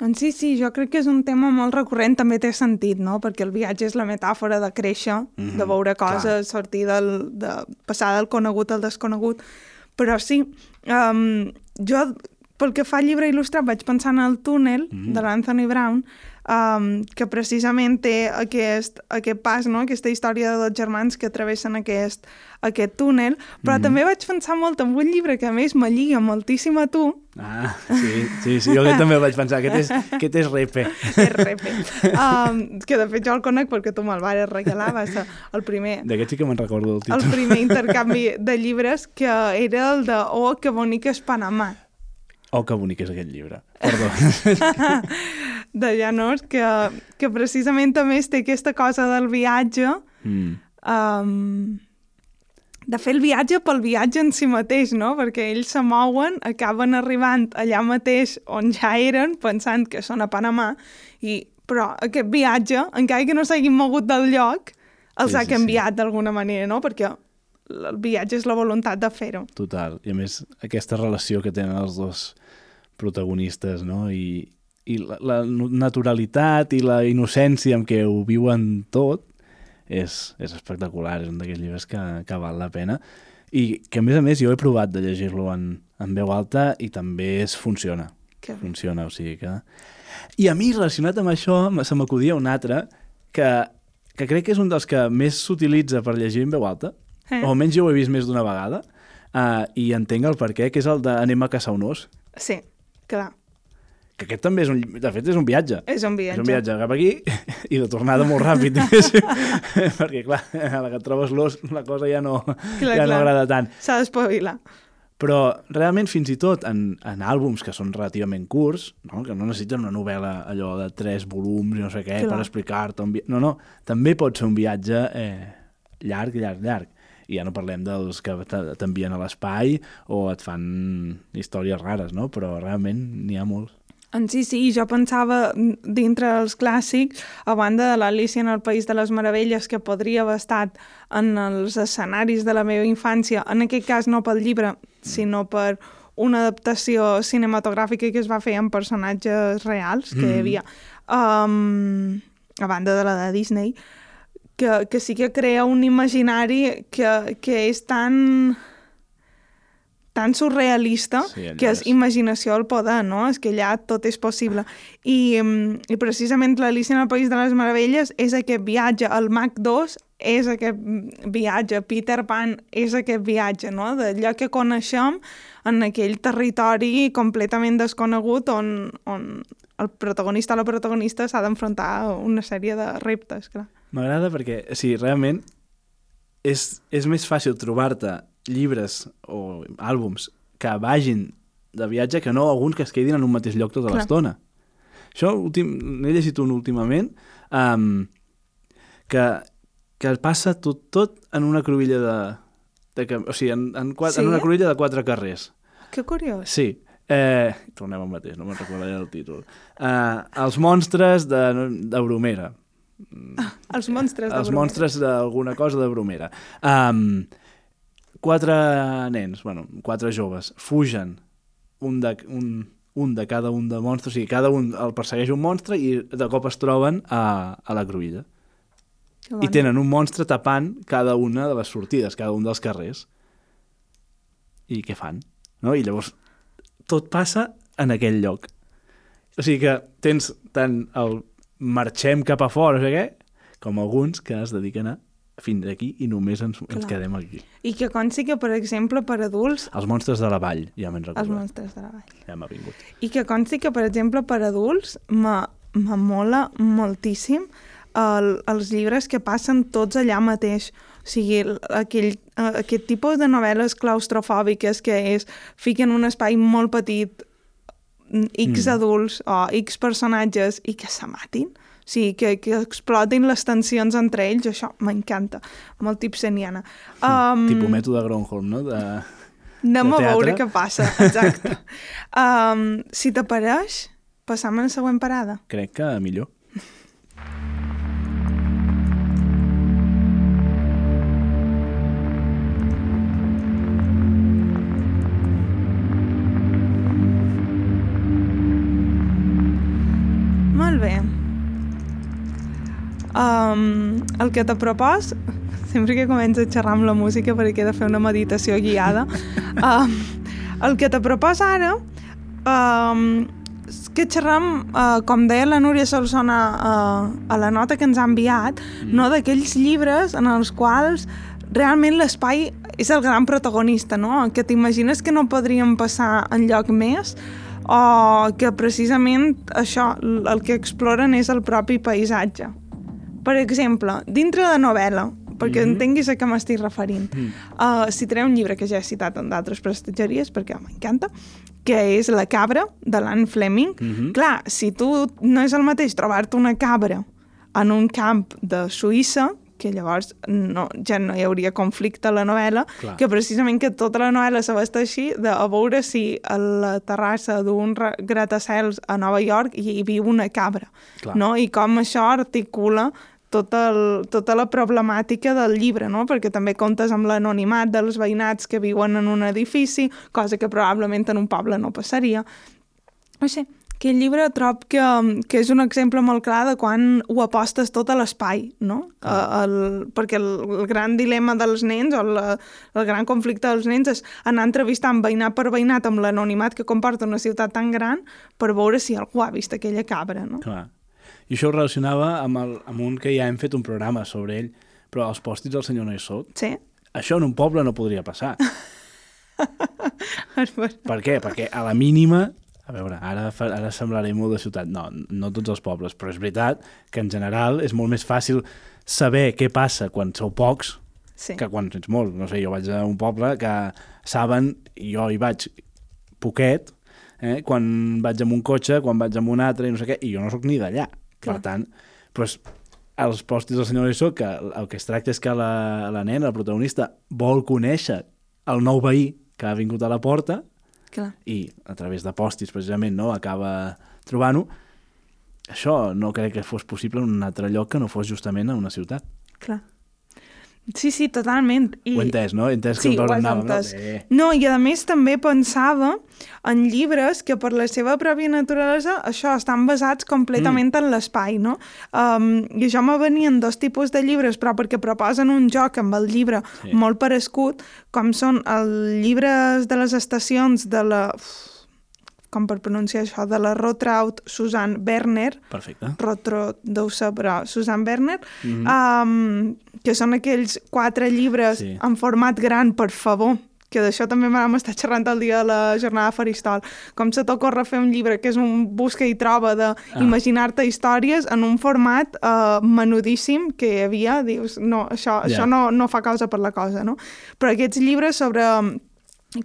Doncs sí, sí, jo crec que és un tema molt recurrent, també té sentit, no? Perquè el viatge és la metàfora de créixer, mm -hmm, de veure coses, clar. sortir del, de passar del conegut al desconegut. Però sí, um, jo, pel que fa al llibre il·lustrat, vaig pensar en el túnel mm -hmm. de l'Anthony Brown, um, que precisament té aquest, aquest pas, no? aquesta història de dos germans que travessen aquest, aquest túnel, però mm també vaig pensar molt en un llibre que a més me lliga moltíssim a tu, Ah, sí, sí, sí, jo també vaig pensar, aquest és, aquest és repe. [LAUGHS] és repe. Um, que de fet jo el conec perquè tu me'l vas regalar, va ser el primer, D'aquest sí que me'n recordo el títol. primer intercanvi [LAUGHS] de llibres que era el de Oh, que bonic és Panamà, Oh, que bonic és aquest llibre. [LAUGHS] Perdó. de Llanós, que, que precisament també té aquesta cosa del viatge, mm. um, de fer el viatge pel viatge en si mateix, no? Perquè ells se mouen, acaben arribant allà mateix on ja eren, pensant que són a Panamà, i, però aquest viatge, encara que no s'hagin mogut del lloc, els Sí, ha sí, canviat d'alguna manera, no? Perquè el viatge és la voluntat de fer-ho. Total. I a més, aquesta relació que tenen els dos protagonistes, no? I, i la, la naturalitat i la innocència amb què ho viuen tot és, és espectacular, és un d'aquells llibres que, que val la pena. I que a més a més jo he provat de llegir-lo en, en veu alta i també es funciona, Que... funciona, o sigui que... I a mi, relacionat amb això, se m'acudia un altre que, que crec que és un dels que més s'utilitza per llegir en veu alta, Eh? o almenys jo ho he vist més d'una vegada, uh, i entenc el perquè, que és el de Anem a caçar un os, Sí, clar, que aquest també és un... De fet, és un viatge. és un viatge. És un viatge cap aquí i de tornada molt ràpid. [LAUGHS] Perquè, clar, a la que et trobes l'os, la cosa ja no, Clar, ja no clar. agrada tant. S'ha d'espavilar. Però realment, fins i tot en, en àlbums que són relativament curts, no? que no necessiten una novel·la allò de tres volums i no sé què Clar. per explicar-te... Vi... No, no, també pot ser un viatge eh, llarg, llarg, llarg. I ja no parlem dels que te- t'envien a l'espai o et fan històries rares, no? Però realment n'hi ha molts. En sí, sí, jo pensava mm, dintre dels clàssics, a banda de l'Alicia en el País de les Meravelles, que podria haver estat en els escenaris de la meva infància, en aquest cas no pel llibre, sinó per una adaptació cinematogràfica que es va fer amb personatges reals que hi havia, um, a banda de la de Disney, que, que sí que crea un imaginari que, que és tan tan surrealista Sí, que és és- imaginació al poder, no? És que allà tot és possible. I, mm, i precisament l'Alicia en el País de les Meravelles és aquest viatge. El Mac 2 és aquest mm, viatge. Peter Pan és aquest viatge, no? D'allò que coneixem en aquell territori completament desconegut on, on el protagonista o la protagonista s'ha d'enfrontar a una sèrie de reptes, clar. M'agrada perquè, o sigui, realment és, és més fàcil trobar-te llibres o àlbums que vagin de viatge que no alguns que es quedin en un mateix lloc tota l'estona. Això últim, n'he llegit un últimament um, que, que passa tot, tot en una cruïlla de... de o sigui, en, en, quatre, Sí? en una cruïlla de quatre carrers. Que curiós. Sí. Eh, tornem al mateix, no me'n recordaré el títol. Uh, els monstres de, de Bromera. Els monstres de els Bromera. monstres d'alguna cosa de Bromera. Um, quatre nens, bueno, quatre joves, fugen un de, un, un de cada un de monstres, o sigui, cada un el persegueix un monstre i de cop es troben a, a la cruïlla. I tenen un monstre tapant cada una de les sortides, cada un dels carrers. I què fan? No? I llavors tot passa en aquell lloc. O sigui que tens tant el marxem cap a fora, sé què, com alguns que es dediquen a fins aquí i només ens, ens quedem aquí. I que consti que, per exemple, per adults, Els monstres de la vall, ja me'n els recordo. monstres de la vall. Ja m'ha vingut. I que consti que, per exemple, per adults me- m'amola moltíssim el, els llibres que passen tots allà mateix. O sigui, el- aquell, eh, aquest tipus de novel·les claustrofòbiques que és fiquen un espai molt petit mm, X Mm. adults o X personatges i que se matin. Sigui, que, que explotin les tensions entre ells, això m'encanta. Molt tipseniana. Um, Tipo mètode Gronholm, no? De... Anem de a veure què passa, exacte. [LAUGHS] um, si t'apareix, passam a la següent parada. Crec que millor. Molt bé. Um, el que te propòs, sempre que començo a xerrar amb la música perquè he de fer una meditació guiada, [LAUGHS] um, el que te propòs ara um, és que xerram, uh, com deia la Núria Solsona uh, a la nota que ens ha enviat, mm. no d'aquells llibres en els quals realment l'espai és el gran protagonista, no? Que t'imagines que no podríem passar en lloc més o que precisament això, el que exploren és el propi paisatge. Per exemple, dintre de novel·la, perquè mm -hmm. entenguis a què m'estic referint. Mm. Uh, citaré un llibre que ja he citat en d'altres prestatgeries perquè m'encanta, que és La cabra, de l'Anne Fleming. Mm -hmm. Clar, si tu no és el mateix trobar-te una cabra en un camp de Suïssa que llavors no, ja no hi hauria conflicte a la novel·la, Clar. que precisament que tota la novel·la s'abasteixi de a veure si a la terrassa d'un gratacels a Nova York hi, hi viu una cabra, Clar. no? I com això articula tota, el, tota la problemàtica del llibre, no? perquè també comptes amb l'anonimat dels veïnats que viuen en un edifici, cosa que probablement en un poble no passaria. No sé, aquest llibre trob que, que és un exemple molt clar de quan ho apostes tot a l'espai, no? Ah. El, perquè el, el gran dilema dels nens o la, el gran conflicte dels nens és anar entrevistant veïnat per veïnat amb l'anonimat que comporta una ciutat tan gran per veure si algú ha vist aquella cabra, no? Clar. I això ho relacionava amb, el, amb un que ja hem fet un programa sobre ell, però els pòstits del senyor no hi soc. Sí. Això en un poble no podria passar. [LAUGHS] per què? Perquè a la mínima a veure, ara, ara semblaré molt de ciutat. No, no tots els pobles, però és veritat que en general és molt més fàcil saber què passa quan sou pocs sí. que quan ets molt. No sé, jo vaig a un poble que saben, jo hi vaig poquet, eh, quan vaig amb un cotxe, quan vaig amb un altre, i no sé què, i jo no sóc ni d'allà. Per tant, doncs, els postis del senyor Lissó, que el que es tracta és que la, la nena, el protagonista, vol conèixer el nou veí que ha vingut a la porta, Clar. i a través de pòstits precisament no acaba trobant-ho això no crec que fos possible en un altre lloc que no fos justament a una ciutat Clar. Sí, sí, totalment. I... Ho he entès, no? He entès que sí, ho has entès. No, i a més també pensava en llibres que per la seva pròpia naturalesa això estan basats completament mm. en l'espai, no? Um, I això me venien dos tipus de llibres, però perquè proposen un joc amb el llibre sí. molt parescut, com són els llibres de les estacions de la... Uf, com per pronunciar això, de la Rotraut Susan Werner. Perfecte. Rotraut deu ser, però Susan Werner, mm -hmm. um, que són aquells quatre llibres sí. en format gran, per favor, que d'això també vam estar xerrant el dia de la jornada Faristol. Com se t'ocorre fer un llibre que és un busca i troba d'imaginar-te ah. històries en un format uh, menudíssim que hi havia, dius, no, això, yeah. això no, no fa causa per la cosa, no? Però aquests llibres sobre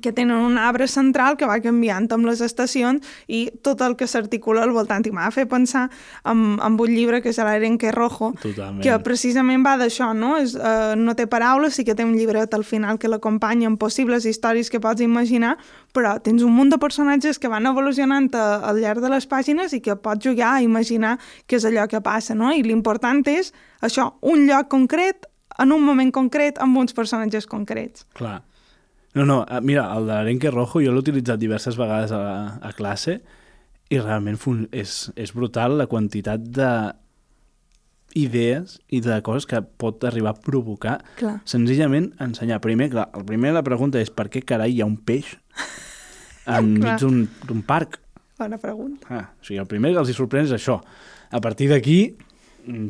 que tenen un arbre central que va canviant amb les estacions i tot el que s'articula al voltant. I m'ha fet pensar en, en un llibre que és l'Arenque Rojo, Totalment. que precisament va d'això, no? És, uh, no té paraules, sí que té un llibret al final que l'acompanya amb possibles històries que pots imaginar, però tens un munt de personatges que van evolucionant a, al llarg de les pàgines i que pots jugar a imaginar què és allò que passa, no? I l'important és això, un lloc concret, en un moment concret, amb uns personatges concrets. Clar. No, no, eh, mira, el de l'Arenque Rojo jo l'he utilitzat diverses vegades a, a classe i realment és, és brutal la quantitat de idees i de coses que pot arribar a provocar. Clar. Senzillament ensenyar. Primer, clar, el primer la pregunta és per què carai hi ha un peix [LAUGHS] enmig d'un parc? Bona pregunta. Ah, o sigui, el primer que els hi sorprèn és això. A partir d'aquí,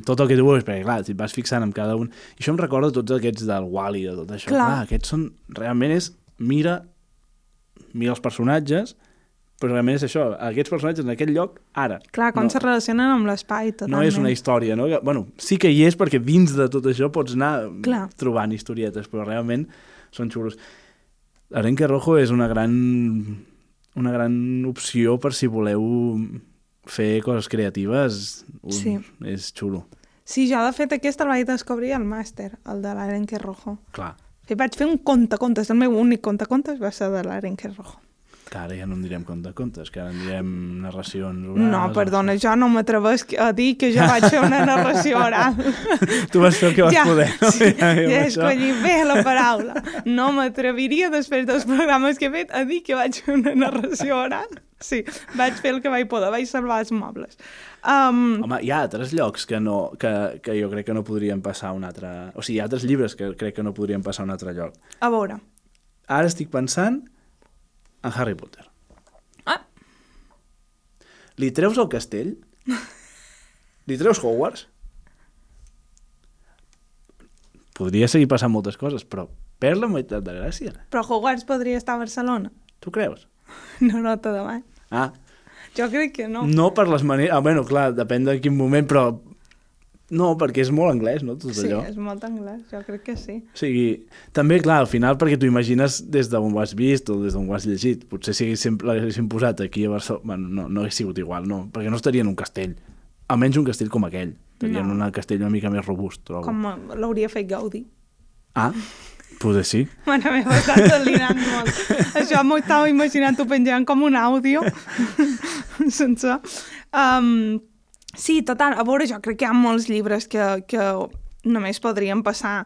tot el que tu veus, perquè clar, si et vas fixant amb cada un... I això em recorda tots aquests del Wally, de tot això. Clar. clar aquests són... Realment és... Mira, mira els personatges, però realment és això, aquests personatges en aquest lloc, ara. Clar, com no, se relacionen amb l'espai, totalment. No és una història, no? Bueno, sí que hi és perquè dins de tot això pots anar Clar. trobant historietes, però realment són xulos. Arenque Rojo és una gran, una gran opció per si voleu fer coses creatives un, sí. és xulo. Sí, jo de fet aquest el vaig descobrir al màster, el de l'Arenque Rojo. Clar. I vaig fer un conte-contes, el meu únic conte-contes va ser de l'Arenque Rojo. Que ara ja no en direm conte-contes, que ara en direm narracions orals. No, perdona, jo no m'atreveix a dir que jo vaig fer una narració oral. [LAUGHS] tu vas fer el que vas ja, poder. No? Sí, ja, ja he escollit bé la paraula. No m'atreviria, després dels programes que he fet, a dir que vaig fer una narració oral. Sí, vaig fer el que vaig poder, vaig salvar els mobles. Um, Home, hi ha altres llocs que, no, que, que jo crec que no podrien passar a un altre... O sigui, hi ha altres llibres que crec que no podrien passar a un altre lloc. a veure. Ara estic pensant en Harry Potter. Ah. Li treus el castell? Li treus Hogwarts? Podria seguir passant moltes coses, però perd la meitat de gràcia. Però Hogwarts podria estar a Barcelona. Tu creus? No nota de mai. Ah, Jo crec que no. no per les maneres... Ah, bueno, clar, depèn de quin moment, però... No, perquè és molt anglès, no, tot Sí, allò. és molt anglès, jo crec que sí. O sigui, també, clar, al final, perquè t'ho imagines des d'on ho has vist o des d'on ho has llegit. Potser si l'haguéssim posat aquí a Barcelona... Bueno, no, no hauria sigut igual, no, perquè no estaria en un castell. Almenys un castell com aquell. Estaria No. en un castell una mica més robust, trobo. Com l'hauria fet Gaudí. Ah, [LAUGHS] potser sí. Mare meva, estàs delinant molt. [LAUGHS] Això m'ho estava imaginant tu penjant com un àudio. [LAUGHS] Sense... Um, sí, total. A veure, jo crec que hi ha molts llibres que, que només podrien passar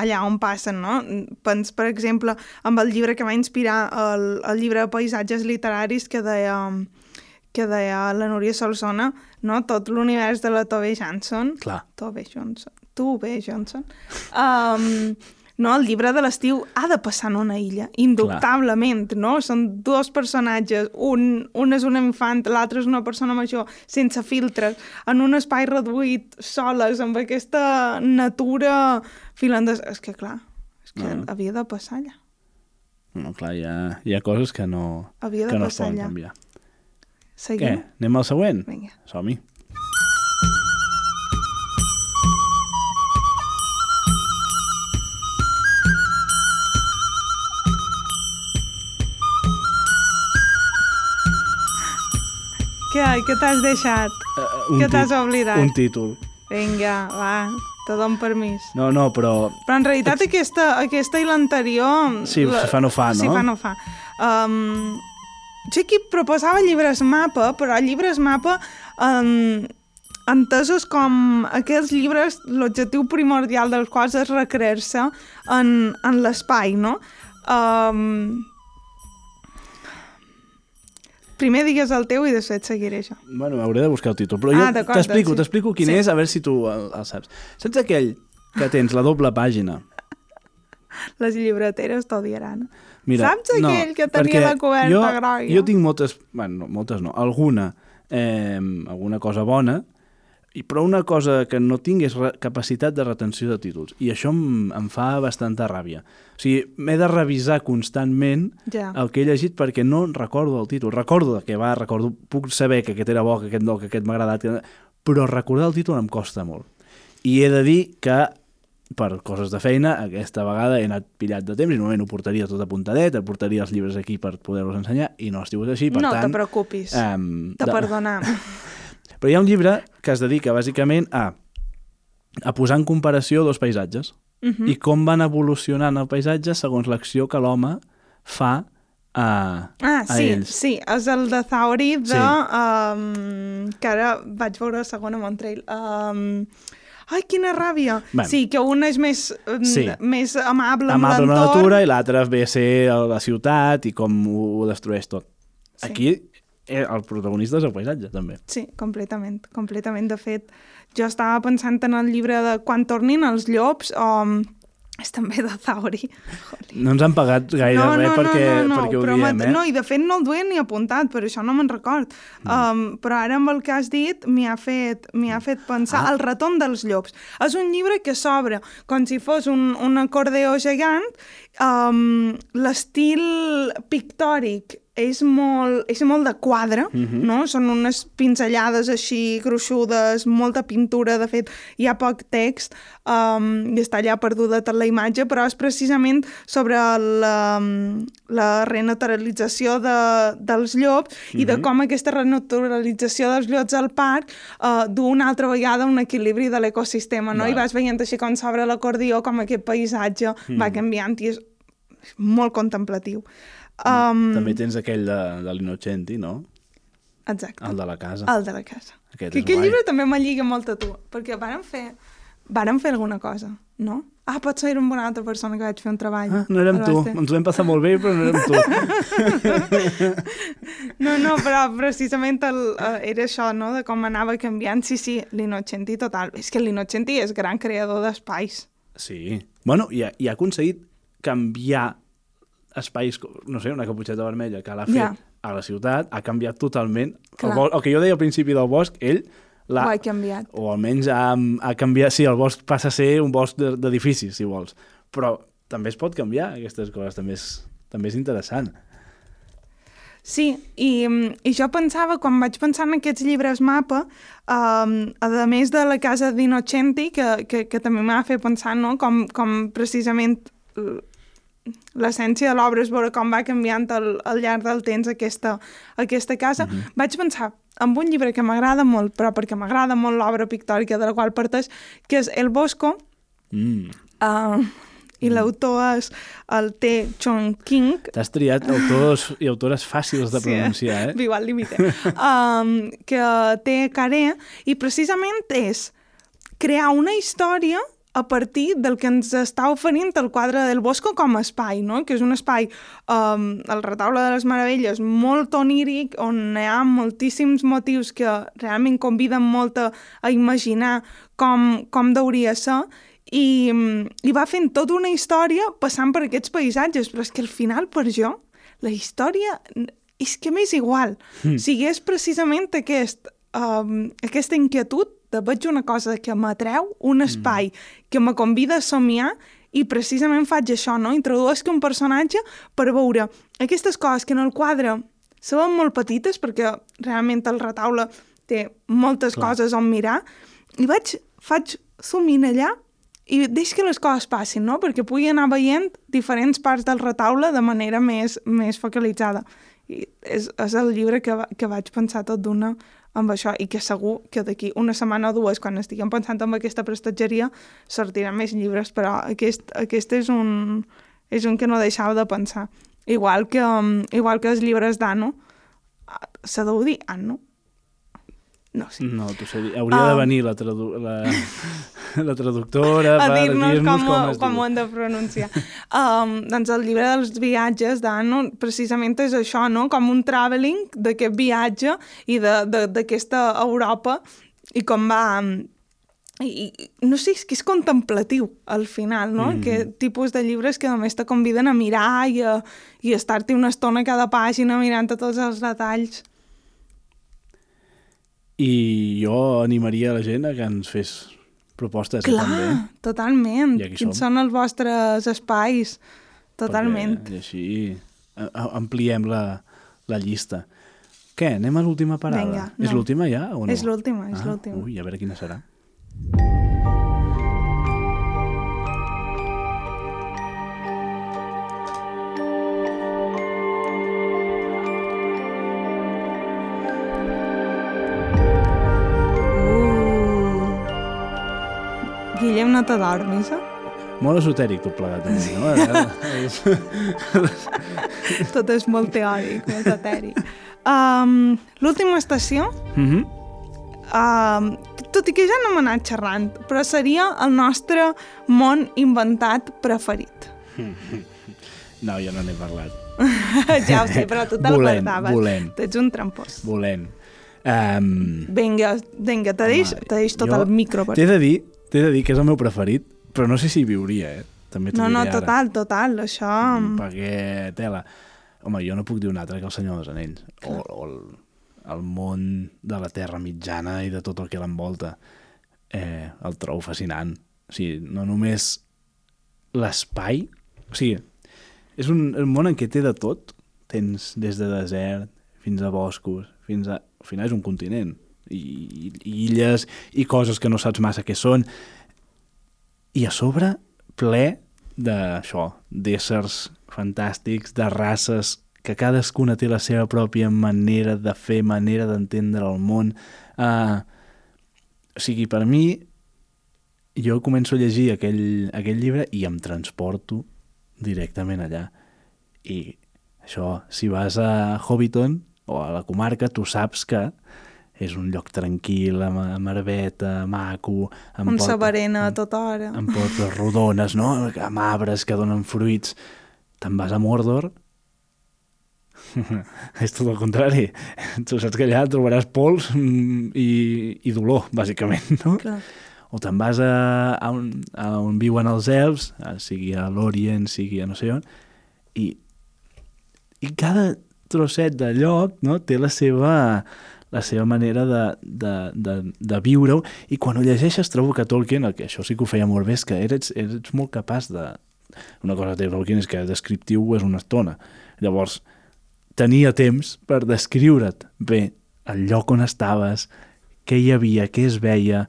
allà on passen, no? Pens, per exemple, amb el llibre que va inspirar el, el llibre de paisatges literaris que deia que deia la Núria Solsona, no? tot l'univers de la Tove Jansson, Clar. Tove Johnson, Tove Johnson, um, no? el llibre de l'estiu ha de passar en una illa, indubtablement, no? Són dos personatges, un, un és un infant, l'altre és una persona major, sense filtres, en un espai reduït, soles, amb aquesta natura finlandesa. És que, clar, és que No. havia de passar allà. No, clar, hi ha, hi ha coses que no, Havia de que no es poden allà. canviar. Què? Seguim? Anem al següent? Vinga. Som-hi. Què, què t'has deixat? Uh, Què t'has oblidat? Un títol. Vinga, va, te dono permís. No, no, però... Però en realitat aquesta, aquesta i l'anterior... Sí, fa no fa, Sí, no? fa no fa. Um, aquí proposava llibres mapa, però llibres mapa um, entesos com aquells llibres, l'objectiu primordial dels quals és recrear-se en, en l'espai, no? Um, primer digues el teu i després seguiré jo. Bueno, hauré de buscar el títol, però Ah, jo t'explico, doncs sí. t'explico quin Sí. és, a veure si tu el, el saps. Saps aquell que tens la doble pàgina? [LAUGHS] Les llibreteres t'odiaran. Mira, Saps aquell que tenia la coberta jo, groga? Jo tinc moltes, bueno, no, moltes no, alguna, eh, alguna cosa bona, i però una cosa que no tinc és capacitat de retenció de títols. I això em, em fa bastanta ràbia. O sigui, m'he de revisar constantment Ja. el que he llegit perquè no recordo el títol. Recordo de què va, recordo, puc saber que aquest era bo, que aquest no, que aquest m'ha agradat, que... però recordar el títol em costa molt. I he de dir que per coses de feina, aquesta vegada he anat pillat de temps i normalment ho portaria tot apuntadet, et portaria els llibres aquí per poder-los ensenyar i no ha sigut així, per no tant... te preocupis. Um, Te perdonem. [LAUGHS] Però hi ha un llibre que es dedica bàsicament a, a posar en comparació dos paisatges Uh -huh. i com van evolucionant el paisatge segons l'acció que l'home fa a, Ah, a sí, ells. sí, és el de Thauri de... Sí. Um, que ara vaig veure la segona Montreal. Um, ai, quina ràbia! Bueno. Sí, que un és més, um, Sí. més amable amb amable amb la l'entorn. natura i l'altre ve a ser a la ciutat i com ho, ho destrueix tot. Sí. Aquí el protagonista és el paisatge, també. Sí, completament, completament. De fet, jo estava pensant en el llibre de Quan tornin els llops, o és també de Thauri. No ens han pagat gaire no, res no, perquè, no, no, perquè ho però diem, eh? No, i de fet no el duia ni apuntat, per això no me'n record. Mm. Um, però ara amb el que has dit m'hi ha, fet, ha fet pensar Ah. El retorn dels llops. És un llibre que s'obre com si fos un, un acordeó gegant, um, l'estil pictòric és molt, és molt de quadre, Mhm. no? Són unes pinzellades així gruixudes, molta pintura, de fet hi ha poc text um, i està allà perduda tota la imatge, però és precisament sobre la, la renaturalització de, dels llops i de com aquesta renaturalització dels llops al parc uh, du una altra vegada un equilibri de l'ecosistema, no? Val. I vas veient així com s'obre l'acordió, com aquest paisatge va canviant i és molt contemplatiu. Um, També tens aquell de, de l'Innocenti, no? Exacte. El de la casa. El de la casa. Aquest que aquest guai. llibre també me lliga molt a tu, perquè vàrem fer vàrem fer alguna cosa, no? Ah, pot ser una altra persona que vaig fer un treball. Ah, no érem tu. fer- Ens ho vam passar molt bé, però no érem tu. [LAUGHS] No, no, però precisament el, eh, era això, no?, de com anava canviant. Sí, sí, l'Innocenti total. És que l'Innocenti és gran creador d'espais. Sí. Bueno, i ha, i ha aconseguit canviar espais, no sé, una caputxeta vermella que l'ha fet Ja. a la ciutat, ha canviat totalment. El, Clar. bo- el que jo deia al principi del bosc, ell l'ha... Ho ha canviat. O almenys ha, ha canviat... Sí, el bosc passa a ser un bosc de- d'edificis, si vols. Però també es pot canviar, aquestes coses. També és, també és interessant. Sí, i, i jo pensava, quan vaig pensar en aquests llibres mapa, um, a més de la casa d'Innocenti, que, que, que també m'ha fet pensar no? com, com precisament eh, l'essència de l'obra és veure com va canviant al, al llarg del temps aquesta, aquesta casa, vaig pensar en un llibre que m'agrada molt, però perquè m'agrada molt l'obra pictòrica de la qual parteix, que és El Bosco, Mm. uh, i l'autor és el T. Chong King, T'has triat autors i autores fàcils de pronunciar, eh? [LAUGHS] Viu al límite. Um, que té caré i precisament és crear una història a partir del que ens està oferint el quadre del Bosco com a espai, no? que és un espai, um, el retaule de les meravelles, molt oníric, on hi ha moltíssims motius que realment conviden molt a, a imaginar com, com hauria ser, i, i va fent tota una història passant per aquests paisatges, però és que al final, per jo, la història és que m'és igual. Mm. O sigui, és precisament aquest, um, aquesta inquietud de veig una cosa que m'atreu, un espai que me convida a somiar i precisament faig això, no? Introdueixo un personatge per veure aquestes coses que en el quadre se veuen molt petites perquè realment el retaule té moltes Clar. coses on mirar i vaig, faig zoom-in allà i deix que les coses passin, no? Perquè pugui anar veient diferents parts del retaule de manera més, més focalitzada. I és, és el llibre que, que vaig pensar tot d'una amb això i que segur que d'aquí una setmana o dues, quan estiguem pensant en aquesta prestatgeria, sortiran més llibres, però aquest, aquest és, un, és un que no deixava de pensar. Igual que, igual que els llibres d'Anno, Ah, s'ha de dir Anno? No sé. No, tu dir- hauria de Ah. venir la, tradu la, [LAUGHS] la traductora a dir-nos dir-nos com, com, ho- com ho hem de pronunciar. um, doncs el llibre dels viatges d'Anno precisament és això, no? com un travelling d'aquest viatge i de- de- d'aquesta Europa i com va... um, I, i, no sé, és que és contemplatiu al final, no? Mm. Que tipus de llibres que només te conviden a mirar i a, i a estar-t'hi una estona a cada pàgina mirant tots els detalls. I jo animaria a la gent a que ens fes propostes Clar, també. totalment. Quins som. són els vostres espais? Totalment. Perquè, I així a- a- ampliem la, la llista. Què, anem a l'última parada? Vinga, és no. l'última ja o no? És l'última, és ah, l'última. Ui, a veure quina serà. Uh. Guillem, no t'adormis, eh? Molt esotèric tot plegat. Sí. No? És- [LAUGHS] Tot és molt teòric, molt etèric. Um, L'última estació, Mhm. um, tot i que ja no hem anat xerrant, però seria el nostre món inventat preferit. No, jo no n'he parlat. [LAUGHS] ja ho sé, però tu te'l Volem, guardaves. volem. Tu ets un trampós. Volem. Um, Vinga, vinga, te deix, te deix tot jo el micro. Per... T'he de dir, t'he de dir que és el meu preferit, però no sé si hi viuria, eh? També No, no, diré ara. total, total, això... Mm, perquè, tela, home, jo no puc dir un altre que el Senyor dels Anells, o, o el, el món de la Terra mitjana i de tot el que l'envolta. Eh, el trobo fascinant. O sigui, no només l'espai, o sigui, és un, un món en què té de tot. Tens des de desert fins a boscos, fins a... Al final és un continent. I, i, illes i coses que no saps massa què són. I a sobre, ple d'això, d'éssers fantàstics, de races, que cadascuna té la seva pròpia manera de fer, manera d'entendre el món. Uh, o sigui, per mi, jo començo a llegir aquell, aquell llibre i em transporto directament allà. I això, si vas a Hobbiton o a la comarca, tu saps que és un lloc tranquil, amb, amb herbeta, maco, amb, se porta- berena a tota hora. amb portes rodones, no? amb arbres que donen fruits. Te'n vas a Mordor [LAUGHS] és tot el contrari. Tu saps que allà trobaràs pols mm, i, i dolor, bàsicament, no? Clar. O te'n vas a, a, on, a on viuen els elfs, a- sigui a l'Orient, sigui a no sé on, i, i cada trosset de lloc no, té la seva, la seva manera de, de, de, de viure-ho, i quan ho llegeixes trobo que Tolkien, el que això sí que ho feia molt bé, és que eres, eres molt capaç de... Una cosa que té Tolkien és que descriptiu és una estona. Llavors, tenia temps per descriure't bé el lloc on estaves, què hi havia, què es veia,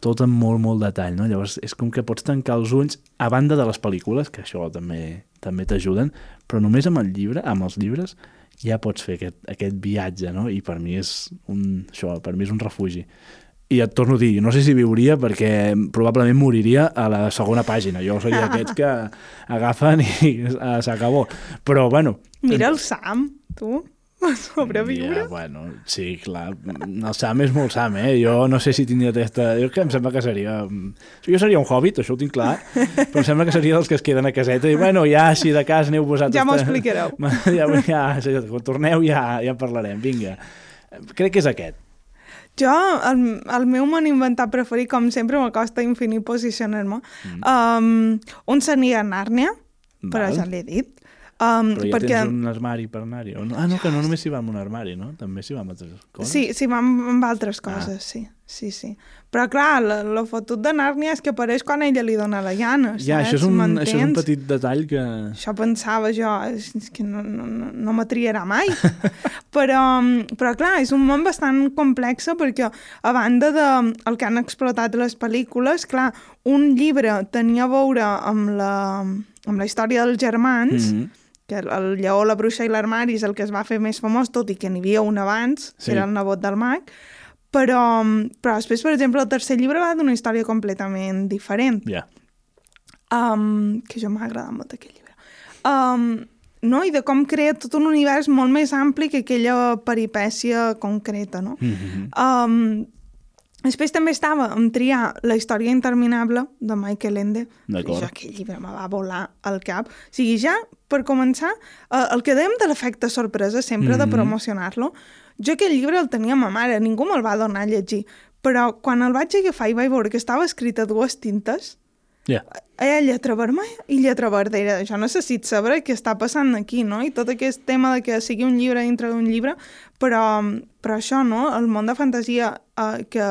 tot amb molt, molt detall, no? Llavors, és com que pots tancar els ulls, a banda de les pel·lícules, que això també també t'ajuden, però només amb el llibre, amb els llibres, ja pots fer aquest, aquest viatge, no? I per mi és un, això, per mi és un refugi. I et torno a dir, no sé si viuria perquè probablement moriria a la segona pàgina. Jo seria aquests que [LAUGHS] agafen i eh, s'acabó. Però, bueno... Mira el Sam, tu, sobreviure. Ja, bueno, sí, clar. El Sam és molt Sam, eh? Jo no sé si tindria aquesta... Jo que em sembla que seria... Jo seria un hobbit, això ho tinc clar, però em sembla que seria dels que es queden a caseta i, bueno, ja, si de cas aneu vosaltres... Ja m'ho explicareu. [LAUGHS] Ja, ja, ja, quan torneu ja, ja parlarem, vinga. Crec que és aquest. Jo, el, el meu món inventat preferit, com sempre, m'acosta infinit posicionar-me. Mm. Um, un seria Nàrnia, però Val. ja l'he dit. Um, Però ja perquè... tens un armari per anar-hi. Ah, no, que no només s'hi va amb un armari, no? També s'hi va amb altres coses. Sí, sí, va amb, amb altres coses, ah. sí. Sí, sí. Però clar, el fotut de Nàrnia és que apareix quan ella li dona la llana, Ja, saps? això és, un, això és un petit detall que... Això pensava jo, és que no, no, no, m'atriarà mai. [LAUGHS] però, però clar, és un món bastant complex perquè a banda de el que han explotat les pel·lícules, clar, un llibre tenia a veure amb la, amb la història dels germans, Mhm. Que el, lleó, la bruixa i l'armari és el que es va fer més famós, tot i que n'hi havia un abans, Sí. que era el nebot del mag, però, però després, per exemple, el tercer llibre va d'una història completament diferent Ja. um, que jo m'ha agradat molt aquell llibre. Um, no? I de com crea tot un univers molt més ampli que aquella peripècia concreta, no? Mm -hmm. Um, després també estava en triar La història interminable, de Michael Ende. D'acord. Aquell llibre me va volar al cap. O sigui, ja, per començar, uh, el que dèiem de l'efecte sorpresa, sempre de Mhm. promocionar-lo, jo aquell llibre el tenia ma mare, ningú me'l va donar a llegir. Però quan el vaig agafar i vaig veure que estava escrit a dues tintes, Ja. eh, lletra vermella i lletra verdera. Jo necessito saber què està passant aquí, no? I tot aquest tema de que sigui un llibre dintre d'un llibre, però, però això, no? El món de fantasia eh, que,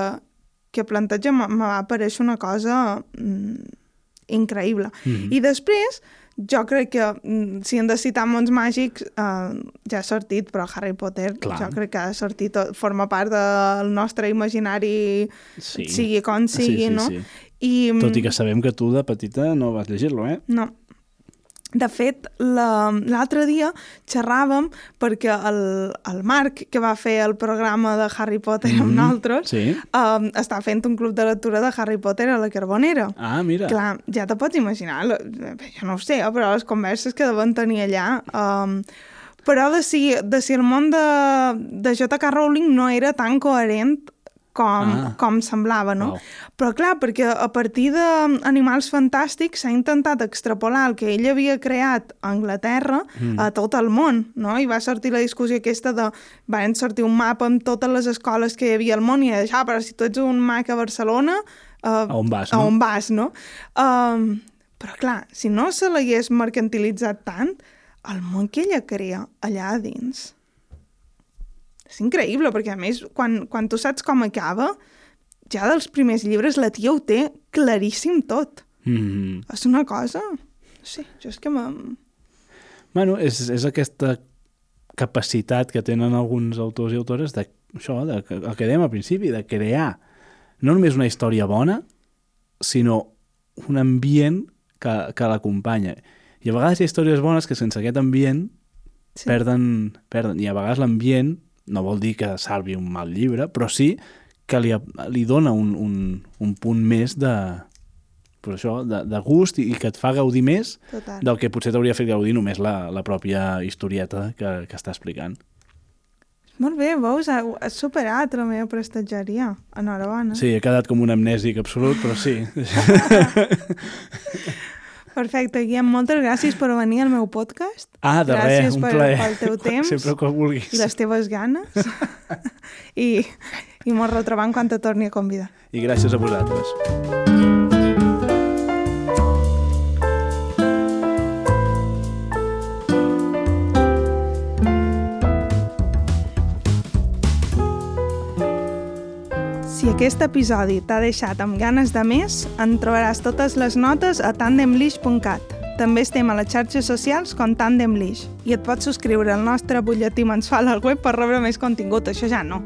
que planteja me va aparèixer una cosa mm, increïble. Mhm. I després, jo crec que mm, si hem de citar mons màgics, eh, ja ha sortit, però Harry Potter Clar. jo crec que ha sortit, forma part del nostre imaginari, Sí. sigui com sigui, sí, sí, no? Sí. I, Tot i que sabem que tu de petita no vas llegir-lo, eh? No. De fet, la- l'altre dia xerràvem perquè el, el Marc, que va fer el programa de Harry Potter amb Mhm, nosaltres, sí. um, està fent un club de lectura de Harry Potter a la Carbonera. Ah, mira. Clar, ja te pots imaginar, la- jo no ho sé, però les converses que deuen tenir allà... Um, però de si, de si el món de, de J.K. Rowling no era tan coherent com, Ah. com semblava, no? Wow. Però clar, perquè a partir d'Animals Fantàstics s'ha intentat extrapolar el que ell havia creat a Anglaterra Mm. a tot el món, no? I va sortir la discussió aquesta de... Van sortir un mapa amb totes les escoles que hi havia al món i de ah, però si tu ets un mag a Barcelona... Uh, A on vas, A no? on vas, no? Um, però clar, si no se l'hagués mercantilitzat tant, el món que ella crea allà a dins és increïble, perquè a més, quan, quan tu saps com acaba, ja dels primers llibres la tia ho té claríssim tot. Mm. És una cosa... No sé, jo és que me... Bueno, és, és aquesta capacitat que tenen alguns autors i autores de, això, de, el que dèiem al principi, de crear no només una història bona, sinó un ambient que, que l'acompanya. I a vegades hi ha històries bones que sense aquest ambient Sí. perden, perden. I a vegades l'ambient no vol dir que salvi un mal llibre, però sí que li, li dona un, un, un punt més de, pues això, de, de gust i, i que et fa gaudir més Total. del que potser t'hauria fet gaudir només la, la pròpia historieta que, que està explicant. Molt bé, veus, has superat la meva prestatgeria. Enhorabona. Sí, he quedat com un amnèsic absolut, però sí. [LAUGHS] [LAUGHS] Perfecte, Guillem, moltes gràcies per venir al meu podcast. Ah, de gràcies res, un per, plaer. pel teu [LAUGHS] temps Sempre que vulguis. i les teves ganes. [LAUGHS] I, i mos retrobam quan te torni a convidar. I gràcies a vosaltres. Aquest episodi t'ha deixat amb ganes de més, en trobaràs totes les notes a tandemlish.cat. També estem a les xarxes socials com Tandemlish i et pots subscriure al nostre butlletí mensual al web per rebre més contingut, això ja no.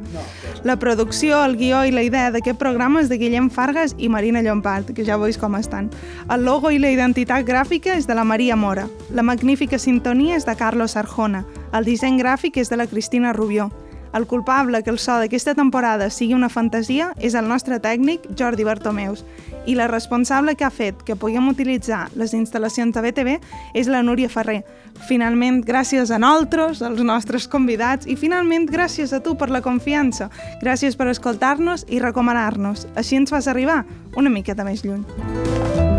La producció, el guió i la idea d'aquest programa és de Guillem Fargas i Marina Llompart, que ja veus com estan. El logo i la identitat gràfica és de la Maria Mora. La magnífica sintonia és de Carlos Arjona. El disseny gràfic és de la Cristina Rubió. El culpable que el so d'aquesta temporada sigui una fantasia és el nostre tècnic Jordi Bartomeus i la responsable que ha fet que puguem utilitzar les instal·lacions de BTV és la Núria Ferrer. Finalment, gràcies a nosaltres, als nostres convidats i finalment gràcies a tu per la confiança. Gràcies per escoltar-nos i recomanar-nos. Així ens fas arribar una miqueta més lluny.